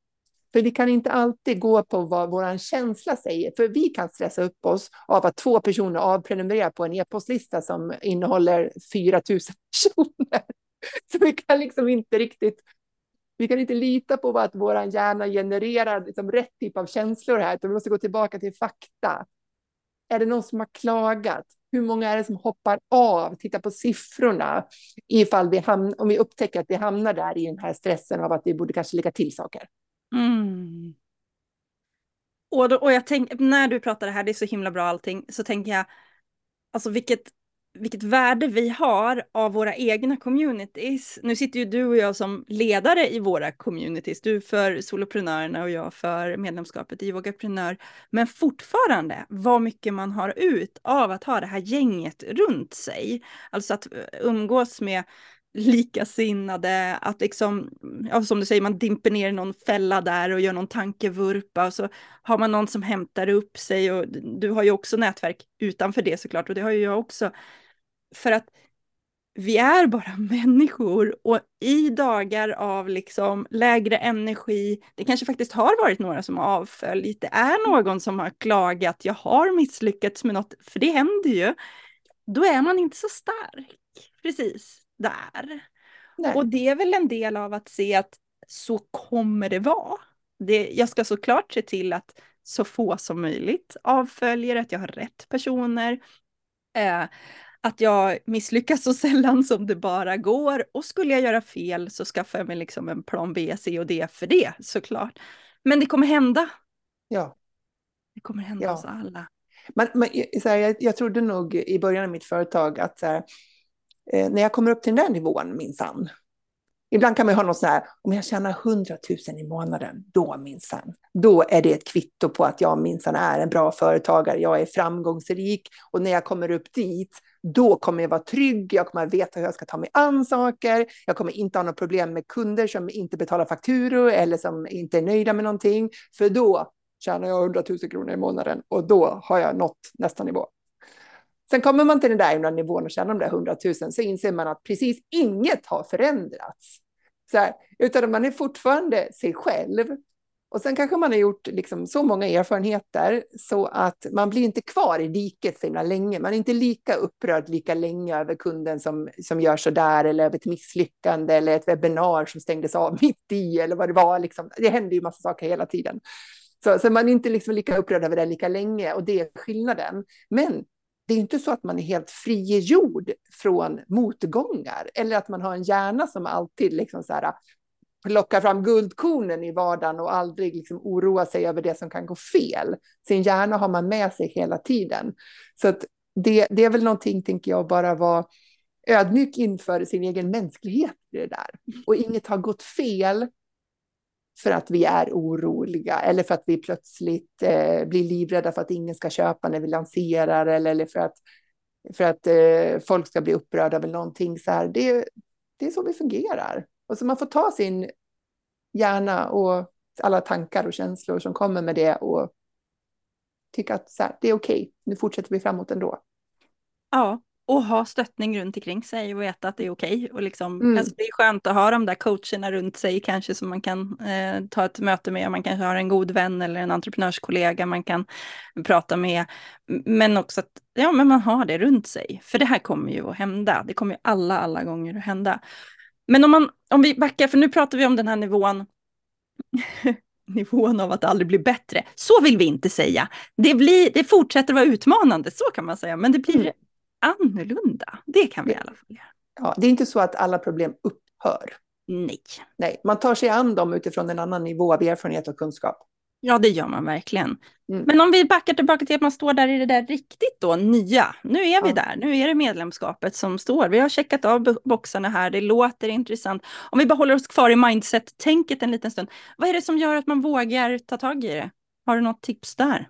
För vi kan inte alltid gå på vad vår känsla säger, för vi kan stressa upp oss av att två personer avprenumererar på en e-postlista som innehåller 4 000 *laughs* personer. Så vi kan liksom inte riktigt, vi kan inte lita på att vår hjärna genererar liksom rätt typ av känslor här, utan vi måste gå tillbaka till fakta. Är det någon som har klagat? Hur många är det som hoppar av? Titta på siffrorna ifall vi hamn, om vi upptäcker att vi hamnar där i den här stressen av att vi borde kanske lägga till saker. Mm. Och, då, och jag tänker, när du pratar det här, det är så himla bra allting, så tänker jag, alltså vilket, vilket värde vi har av våra egna communities. Nu sitter ju du och jag som ledare i våra communities, du för soloprenörerna och jag för medlemskapet i Yogaprenör. Men fortfarande vad mycket man har ut av att ha det här gänget runt sig. Alltså att eh, umgås med likasinnade, att liksom, ja, som du säger, man dimper ner i någon fälla där och gör någon tankevurpa och så har man någon som hämtar upp sig och du har ju också nätverk utanför det såklart och det har ju jag också. För att vi är bara *laughs* människor och i dagar av liksom lägre energi, det kanske faktiskt har varit några som har avföljt, det är någon som har klagat, jag har misslyckats med något, för det händer ju. Då är man inte så stark, precis där. Nej. Och det är väl en del av att se att så kommer det vara. Det, jag ska såklart se till att så få som möjligt avföljer, att jag har rätt personer. Eh, att jag misslyckas så *laughs* sällan som det bara går. Och skulle jag göra fel så skaffar jag mig liksom en plan B, C och D för det såklart. Men det kommer hända. Ja. Det kommer hända ja. oss alla. Men, men så här, jag, jag trodde nog i början av mitt företag att så här, eh, när jag kommer upp till den där nivån minsann. Ibland kan man ha något så här, om jag tjänar 100 000 i månaden, då minsann. Då är det ett kvitto på att jag minsann är en bra företagare, jag är framgångsrik och när jag kommer upp dit, då kommer jag vara trygg, jag kommer veta hur jag ska ta mig an saker, jag kommer inte ha något problem med kunder som inte betalar fakturor eller som inte är nöjda med någonting, för då tjänar jag 100 000 kronor i månaden och då har jag nått nästa nivå. Sen kommer man till den där nivån och tjänar de där hundratusen. så inser man att precis inget har förändrats. Så här, utan man är fortfarande sig själv. Och sen kanske man har gjort liksom så många erfarenheter så att man blir inte kvar i diket så himla länge. Man är inte lika upprörd lika länge över kunden som, som gör så där eller över ett misslyckande eller ett webbinar som stängdes av *laughs* mitt i eller vad det var. Liksom. Det händer ju massa saker hela tiden. Så, så man är inte liksom lika upprörd över det lika länge och det är skillnaden. Men det är inte så att man är helt frigjord från motgångar eller att man har en hjärna som alltid liksom så här, äh, plockar fram guldkornen i vardagen och aldrig liksom oroar sig över det som kan gå fel. Sin hjärna har man med sig hela tiden. Så att det, det är väl någonting, tänker jag, bara vara ödmjuk inför sin egen mänsklighet i det där. Och inget har gått fel för att vi är oroliga eller för att vi plötsligt eh, blir livrädda för att ingen ska köpa när vi lanserar eller, eller för att, för att eh, folk ska bli upprörda över någonting. Så här, det, det är så vi fungerar. Och så man får ta sin hjärna och alla tankar och känslor som kommer med det och tycka att så här, det är okej, okay. nu fortsätter vi framåt ändå. Ja, och ha stöttning runt omkring sig och veta att det är okej. Okay. Och liksom, Mm. alltså det är skönt att ha de där coacherna runt sig kanske som man kan eh, ta ett möte med. Man kanske har en god vän eller en entreprenörskollega man kan prata med. Men också att ja, men man har det runt sig. För det här kommer ju att hända. Det kommer ju alla, alla gånger att hända. Men om, man, om vi backar, för nu pratar vi om den här nivån *laughs* nivån av att aldrig blir bättre. Så vill vi inte säga. Det, blir, det fortsätter vara utmanande, så kan man säga, men det blir Mm. Annorlunda. Det kan vi i alla fall göra. Ja, det är inte så att alla problem upphör. Nej. Nej, man tar sig an dem utifrån en annan nivå av erfarenhet och kunskap. Ja, det gör man verkligen. Mm. Men om vi backar tillbaka till att man står där i det där riktigt då, nya. Nu är vi Ja. där, nu är det medlemskapet som står. Vi har checkat av bo- boxarna här, det låter intressant. Om vi bara håller oss kvar i mindset-tänket en liten stund. Vad är det som gör att man vågar ta tag i det? Har du något tips där?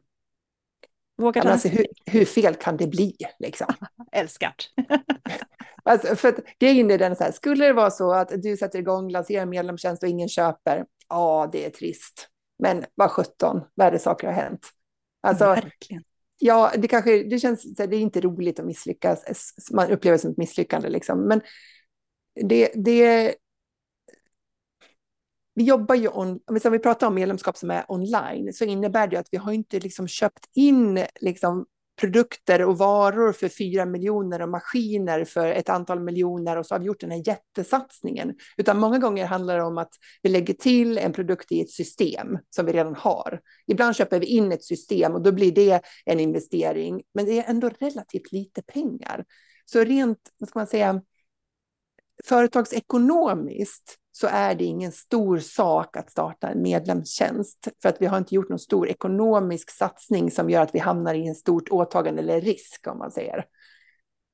Vågar alltså, hur, hur fel kan det bli? Liksom? *laughs* Älskart. *laughs* Alltså, för grejen är den så här, skulle det vara så att du sätter igång, lanserar en medlemstjänst och ingen köper, ja, det är trist. Men vad sjutton, värre saker har hänt. Alltså, Verkligen. ja, det kanske, det känns, det är inte roligt att misslyckas, man upplever det som ett misslyckande liksom, men det, det, vi jobbar ju on, om vi- vi pratar om medlemskap som är online, så innebär det att vi har inte liksom köpt in liksom produkter och varor för fyra miljoner och maskiner för ett antal miljoner och så har vi gjort den här jättesatsningen. Utan många gånger handlar det om att vi lägger till en produkt i ett system som vi redan har. Ibland köper vi in ett system och då blir det en investering, men det är ändå relativt lite pengar. Så rent, vad ska man säga, företagsekonomiskt så är det ingen stor sak att starta en medlemstjänst för att vi har inte gjort någon stor ekonomisk satsning som gör att vi hamnar i en stort åtagande eller risk om man säger.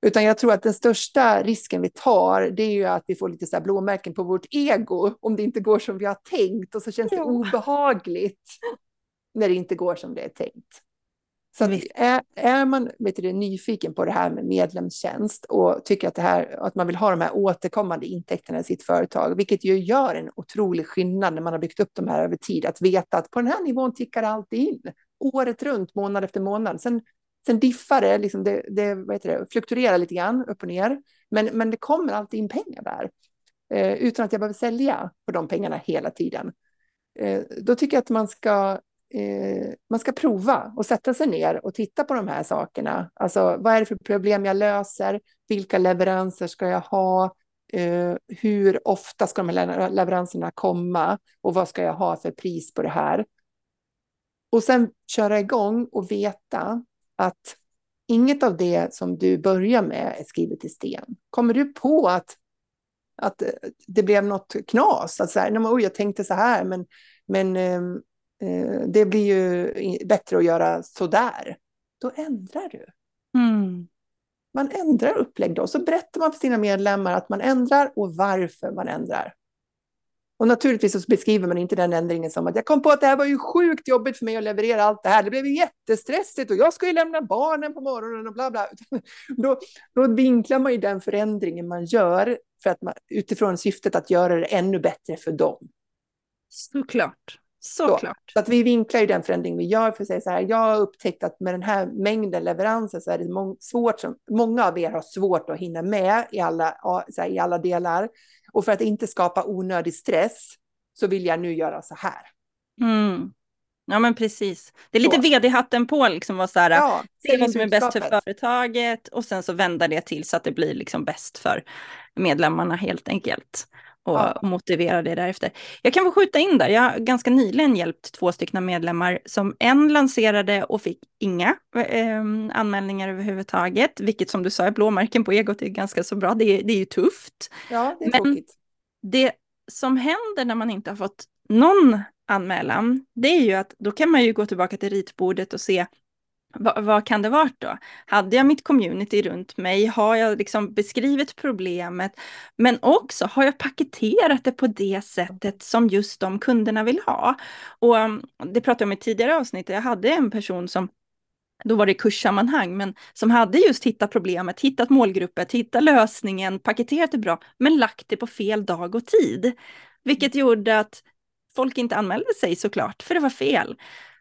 Utan jag tror att den största risken vi tar det är ju att vi får lite så blåmärken på vårt ego om det inte går som vi har tänkt och så känns det obehagligt när det inte går som det är tänkt. Så Visst. är, är man vet du, nyfiken på det här med medlemstjänst och tycker att, det här, att man vill ha de här återkommande intäkterna i sitt företag, vilket ju gör en otrolig skillnad när man har byggt upp de här över tid, att veta att på den här nivån tickar allt in, året runt, månad efter månad. Sen, sen diffar det, liksom det, det, vad heter det fluktuerar lite grann upp och ner, men, men det kommer alltid in pengar där, eh, utan att jag behöver sälja på de pengarna hela tiden. Eh, då tycker jag att man ska eh, man ska prova och sätta sig ner och titta på de här sakerna. Alltså, vad är det för problem jag löser? Vilka leveranser ska jag ha? Eh, hur ofta ska de här leveranserna komma? Och vad ska jag ha för pris på det här? Och sen köra igång och veta att inget av det som du börjar med är skrivet i sten. Kommer du på att, att eh, det blev något knas, att så här, "Nej, oj, jag tänkte så här, men, men ehm, eh, det blir ju bättre att göra så där. Då ändrar du. Mm. Man ändrar upplägg då, så berättar man för sina medlemmar att man ändrar och varför man ändrar. Och naturligtvis så beskriver man inte den ändringen som att jag kom på att det här var ju sjukt jobbigt för mig att leverera allt det här. Det blev ju jättestressigt och jag ska ju lämna barnen på morgonen och bla bla. *laughs* Då, då vinklar man ju den förändringen man gör för att man, utifrån syftet att göra det ännu bättre för dem. Såklart. Såklart. Så att vi vinklar ju den förändring vi gör för att säga så här, jag har upptäckt att med den här mängden leveranser så är det må svårt som, många av er har svårt att hinna med i alla, så här, i alla delar. Och för att inte skapa onödig stress så vill jag nu göra så här. Mm. Ja men precis. Det är lite Så. vd-hatten på liksom. Vara så här, Ja, se vad som är bäst för företaget och sen så vända det till så att det blir liksom bäst för medlemmarna helt enkelt. Och, Ja. motivera det därefter. Jag kan få skjuta in där, jag har ganska nyligen hjälpt två stycken medlemmar som en lanserade och fick inga eh, anmälningar överhuvudtaget, vilket som du sa är blåmärken på egot är ganska så bra, det är, det är ju tufft. Ja, det är Men- tråkigt. Det som händer när man inte har fått någon anmälan, det är ju att då kan man ju gå tillbaka till ritbordet och se vad, vad kan det vara då? Hade jag mitt community runt mig? Har jag liksom beskrivit problemet? Men också, har jag paketerat det på det sättet som just de kunderna vill ha? Och mm, det pratade jag om i tidigare avsnitt. Jag hade en person som då var det kurssammanhang, men som hade just hittat problemet, hittat målgruppet, hittat lösningen, paketerat det bra, men lagt det på fel dag och tid. Vilket gjorde att folk inte anmälde sig såklart, för det var fel.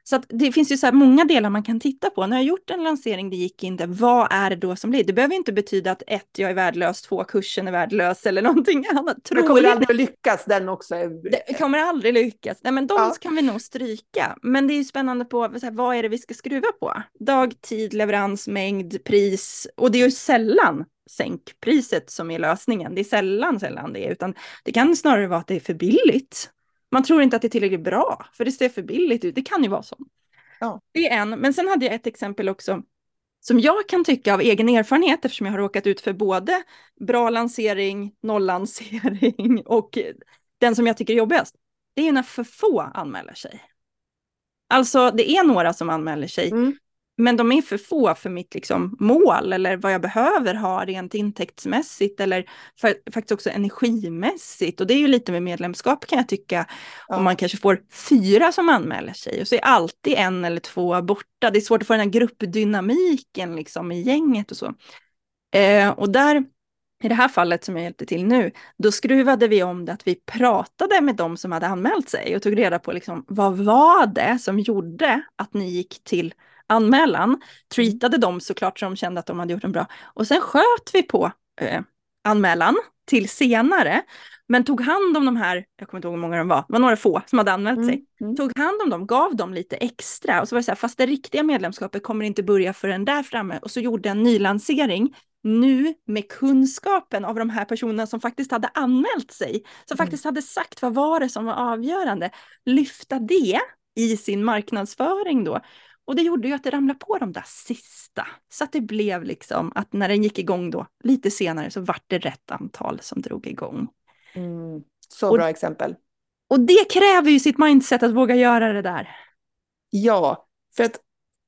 Så det finns ju så många delar man kan titta på. När jag gjort en lansering, det gick inte, vad är det då som blir? Det behöver inte betyda att ett, jag är värdelös, två, kursen är värdelös eller någonting *laughs* annat. Det kommer aldrig att lyckas, den också. Det kommer aldrig lyckas. Nej, men de ja. kan vi nog stryka. Men det är ju spännande på här, vad är det vi ska skruva på? Dag, tid, leverans, mängd, pris. Och det är ju sällan sänkpriset som är lösningen. Det är sällan, sällan det, utan det kan snarare vara att det är för billigt. Man tror inte att det är tillräckligt bra, för det ser för billigt ut. Det kan ju vara så. Ja. Det är en, men sen hade jag ett exempel också som jag kan tycka av egen erfarenhet, eftersom jag har råkat ut för både bra lansering, nollansering *laughs* och den som jag tycker är jobbigast. Det är ju när för få anmäler sig. Alltså det är några som anmäler sig, mm. Men de är för få för mitt liksom, mål eller vad jag behöver ha rent intäktsmässigt eller för, faktiskt också energimässigt. Och det är ju lite med medlemskap kan jag tycka. Ja. Om man kanske får fyra som anmäler sig och så är alltid en eller två borta. Det är svårt att få den här gruppdynamiken liksom, i gänget och så. Eh, och där, i det här fallet som jag hjälpte till nu, då skruvade vi om det att vi pratade med de som hade anmält sig och tog reda på liksom, vad var det som gjorde att ni gick till anmälan, mm. treatade dem såklart så de kände att de hade gjort en bra. Och sen sköt vi på eh, anmälan till senare, men tog hand om de här, jag kommer inte ihåg hur många de var, det var några få som hade anmält mm. sig, mm. tog hand om dem, gav dem lite extra och så var det så här, fast det riktiga medlemskapet kommer inte börja förrän där framme och så gjorde en nylansering nu med kunskapen av de här personerna som faktiskt hade anmält sig, som mm. faktiskt hade sagt vad var det som var avgörande, lyfta det i sin marknadsföring då. Och det gjorde ju att det ramlade på de där sista. Så att det blev liksom att när den gick igång då, lite senare, så vart det rätt antal som drog igång. Mm, så och, bra exempel. Och det kräver ju sitt mindset att våga göra det där. Ja, för att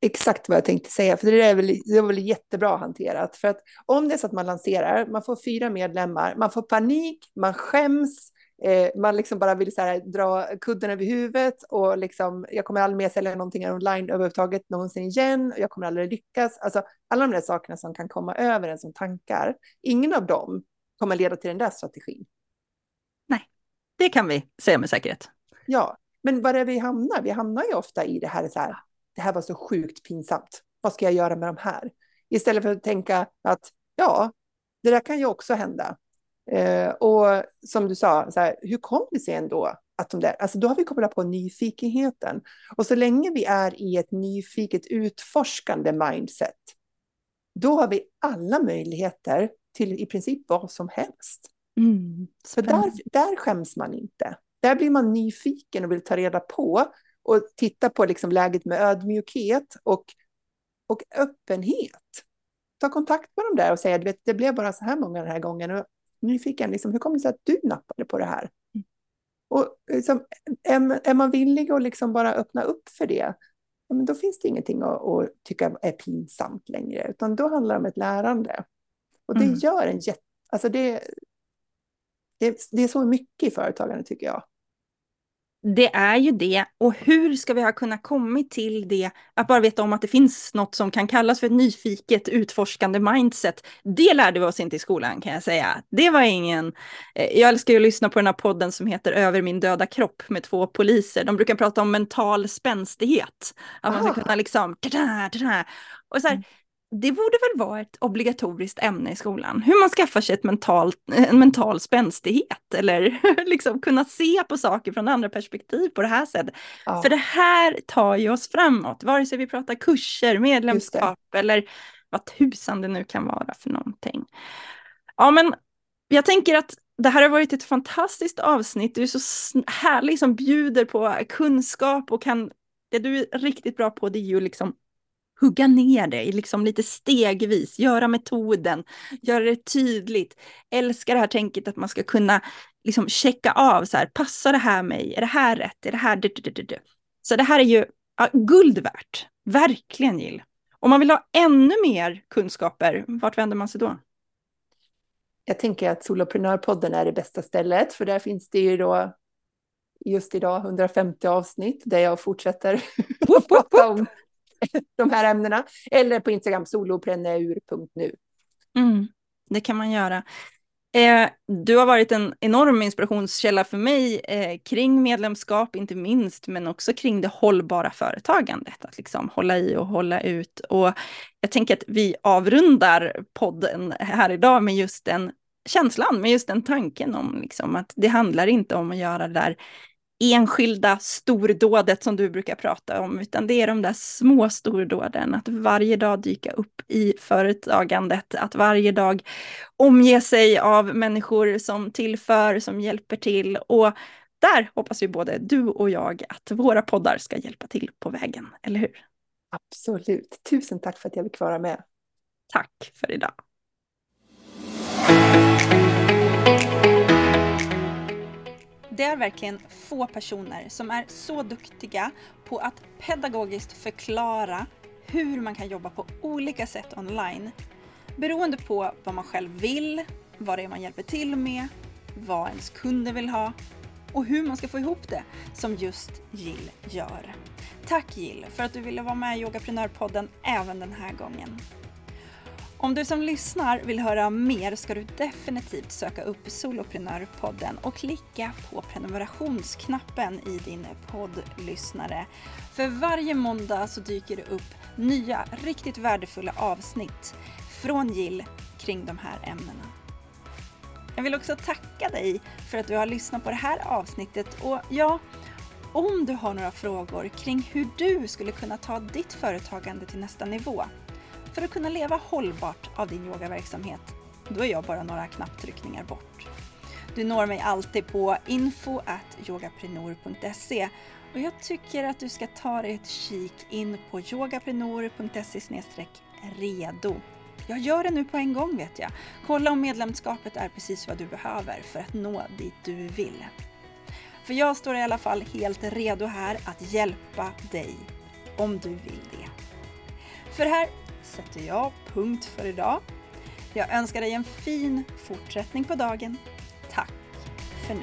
exakt vad jag tänkte säga, för det, är väl, det var väl jättebra hanterat. För att om det är så att man lanserar, man får fyra medlemmar, man får panik, man skäms, Eh, man liksom bara vill så här, dra kudden över huvudet och liksom, jag kommer aldrig mer sälja någonting online överhuvudtaget någonsin igen. Jag kommer aldrig lyckas. Alltså alla de där sakerna som kan komma över en som tankar, ingen av dem kommer leda till den där strategin. Nej, det kan vi säga med säkerhet. Ja, men var är vi hamnar? Vi hamnar ju ofta i det här, så här, det här var så sjukt pinsamt. Vad ska jag göra med de här? Istället för att tänka att ja, det där kan ju också hända. Eh, och som du sa, så här, hur kom det sig ändå att de där, alltså då har vi kopplat på nyfikenheten. Och så länge vi är i ett nyfiket utforskande mindset, då har vi alla möjligheter till i princip vad som helst. Mm, För där, där skäms man inte. Där blir man nyfiken och vill ta reda på och titta på liksom läget med ödmjukhet och, och öppenhet. Ta kontakt med dem där och säga, att det blev bara så här många den här gången. Och nyfiken, liksom, hur kom det sig att du nappade på det här? Mm. Och liksom, är, är, man villig att liksom bara öppna upp för det, ja, men då finns det ingenting att, att, tycka är pinsamt längre, utan då handlar det om ett lärande. Och det mm. gör en jätte... Alltså det, det, det är så mycket i företagande tycker jag. Det är ju det. Och hur ska vi ha kunnat kommit till det? Att bara veta om att det finns något som kan kallas för ett nyfiket utforskande mindset. Det lärde vi oss inte i skolan kan jag säga. Det var ingen... Eh, jag älskar ju att lyssna på den här podden som heter Över min döda kropp med två poliser. De brukar prata om mental spänstighet. Att man ska ah. kunna liksom... Och så här, mm det borde väl vara ett obligatoriskt ämne i skolan, hur man skaffar sig ett mental, en mental spänstighet eller *laughs* liksom kunna se på saker från andra perspektiv på det här sättet. Ja. För det här tar ju oss framåt, vare sig vi pratar kurser, medlemskap eller vad tusan det nu kan vara för någonting. Ja, men jag tänker att det här har varit ett fantastiskt avsnitt. Du är så härlig som bjuder på kunskap och kan, det du är riktigt bra på det är ju liksom hugga ner det liksom lite stegvis, göra metoden, göra det tydligt. Älskar det här tänket att man ska kunna liksom checka av så här, passar det här mig? Är det här rätt? Är det här... Du, du, du, så det här är ju ja, guld värt, verkligen Jill. Om man vill ha ännu mer kunskaper, vart vänder man sig då? Jag tänker att Soloprenörpodden är det bästa stället, för där finns det ju då just idag 150 avsnitt där jag fortsätter *laughs* prata om *laughs* de här ämnena. Eller på Instagram solopreneur.nu. Mm, det kan man göra. Eh, du har varit en enorm inspirationskälla för mig eh, kring medlemskap, inte minst, men också kring det hållbara företagandet. Att liksom hålla i och hålla ut. Och jag tänker att vi avrundar podden här idag med just den känslan, med just den tanken om liksom, att det handlar inte om att göra det där enskilda stordådet som du brukar prata om, utan det är de där små stordåden, att varje dag dyka upp i företagandet, att varje dag omge sig av människor som tillför, som hjälper till och där hoppas vi både du och jag att våra poddar ska hjälpa till på vägen, eller hur? Absolut. Tusen tack för att jag fick vara med. Tack för idag. Det är verkligen få personer som är så duktiga på att pedagogiskt förklara hur man kan jobba på olika sätt online. Beroende på vad man själv vill, vad det är man hjälper till med, vad ens kunder vill ha och hur man ska få ihop det som just Jill gör. Tack Jill för att du ville vara med i Yogaprenörpodden även den här gången. Om du som lyssnar vill höra mer ska du definitivt söka upp Soloprenörpodden och klicka på prenumerationsknappen i din poddlyssnare. För varje måndag så dyker det upp nya, riktigt värdefulla avsnitt från Jill kring de här ämnena. Jag vill också tacka dig för att du har lyssnat på det här avsnittet och ja, om du har några frågor kring hur du skulle kunna ta ditt företagande till nästa nivå för att kunna leva hållbart av din yogaverksamhet, då är jag bara några knapptryckningar bort. Du når mig alltid på info.yogaprenor.se och jag tycker att du ska ta dig ett kik in på yogaprenor.se redo. Jag gör det nu på en gång vet jag. Kolla om medlemskapet är precis vad du behöver för att nå dit du vill. För jag står i alla fall helt redo här att hjälpa dig om du vill det. För här sätter jag punkt för idag. Jag önskar dig en fin fortsättning på dagen. Tack för nu.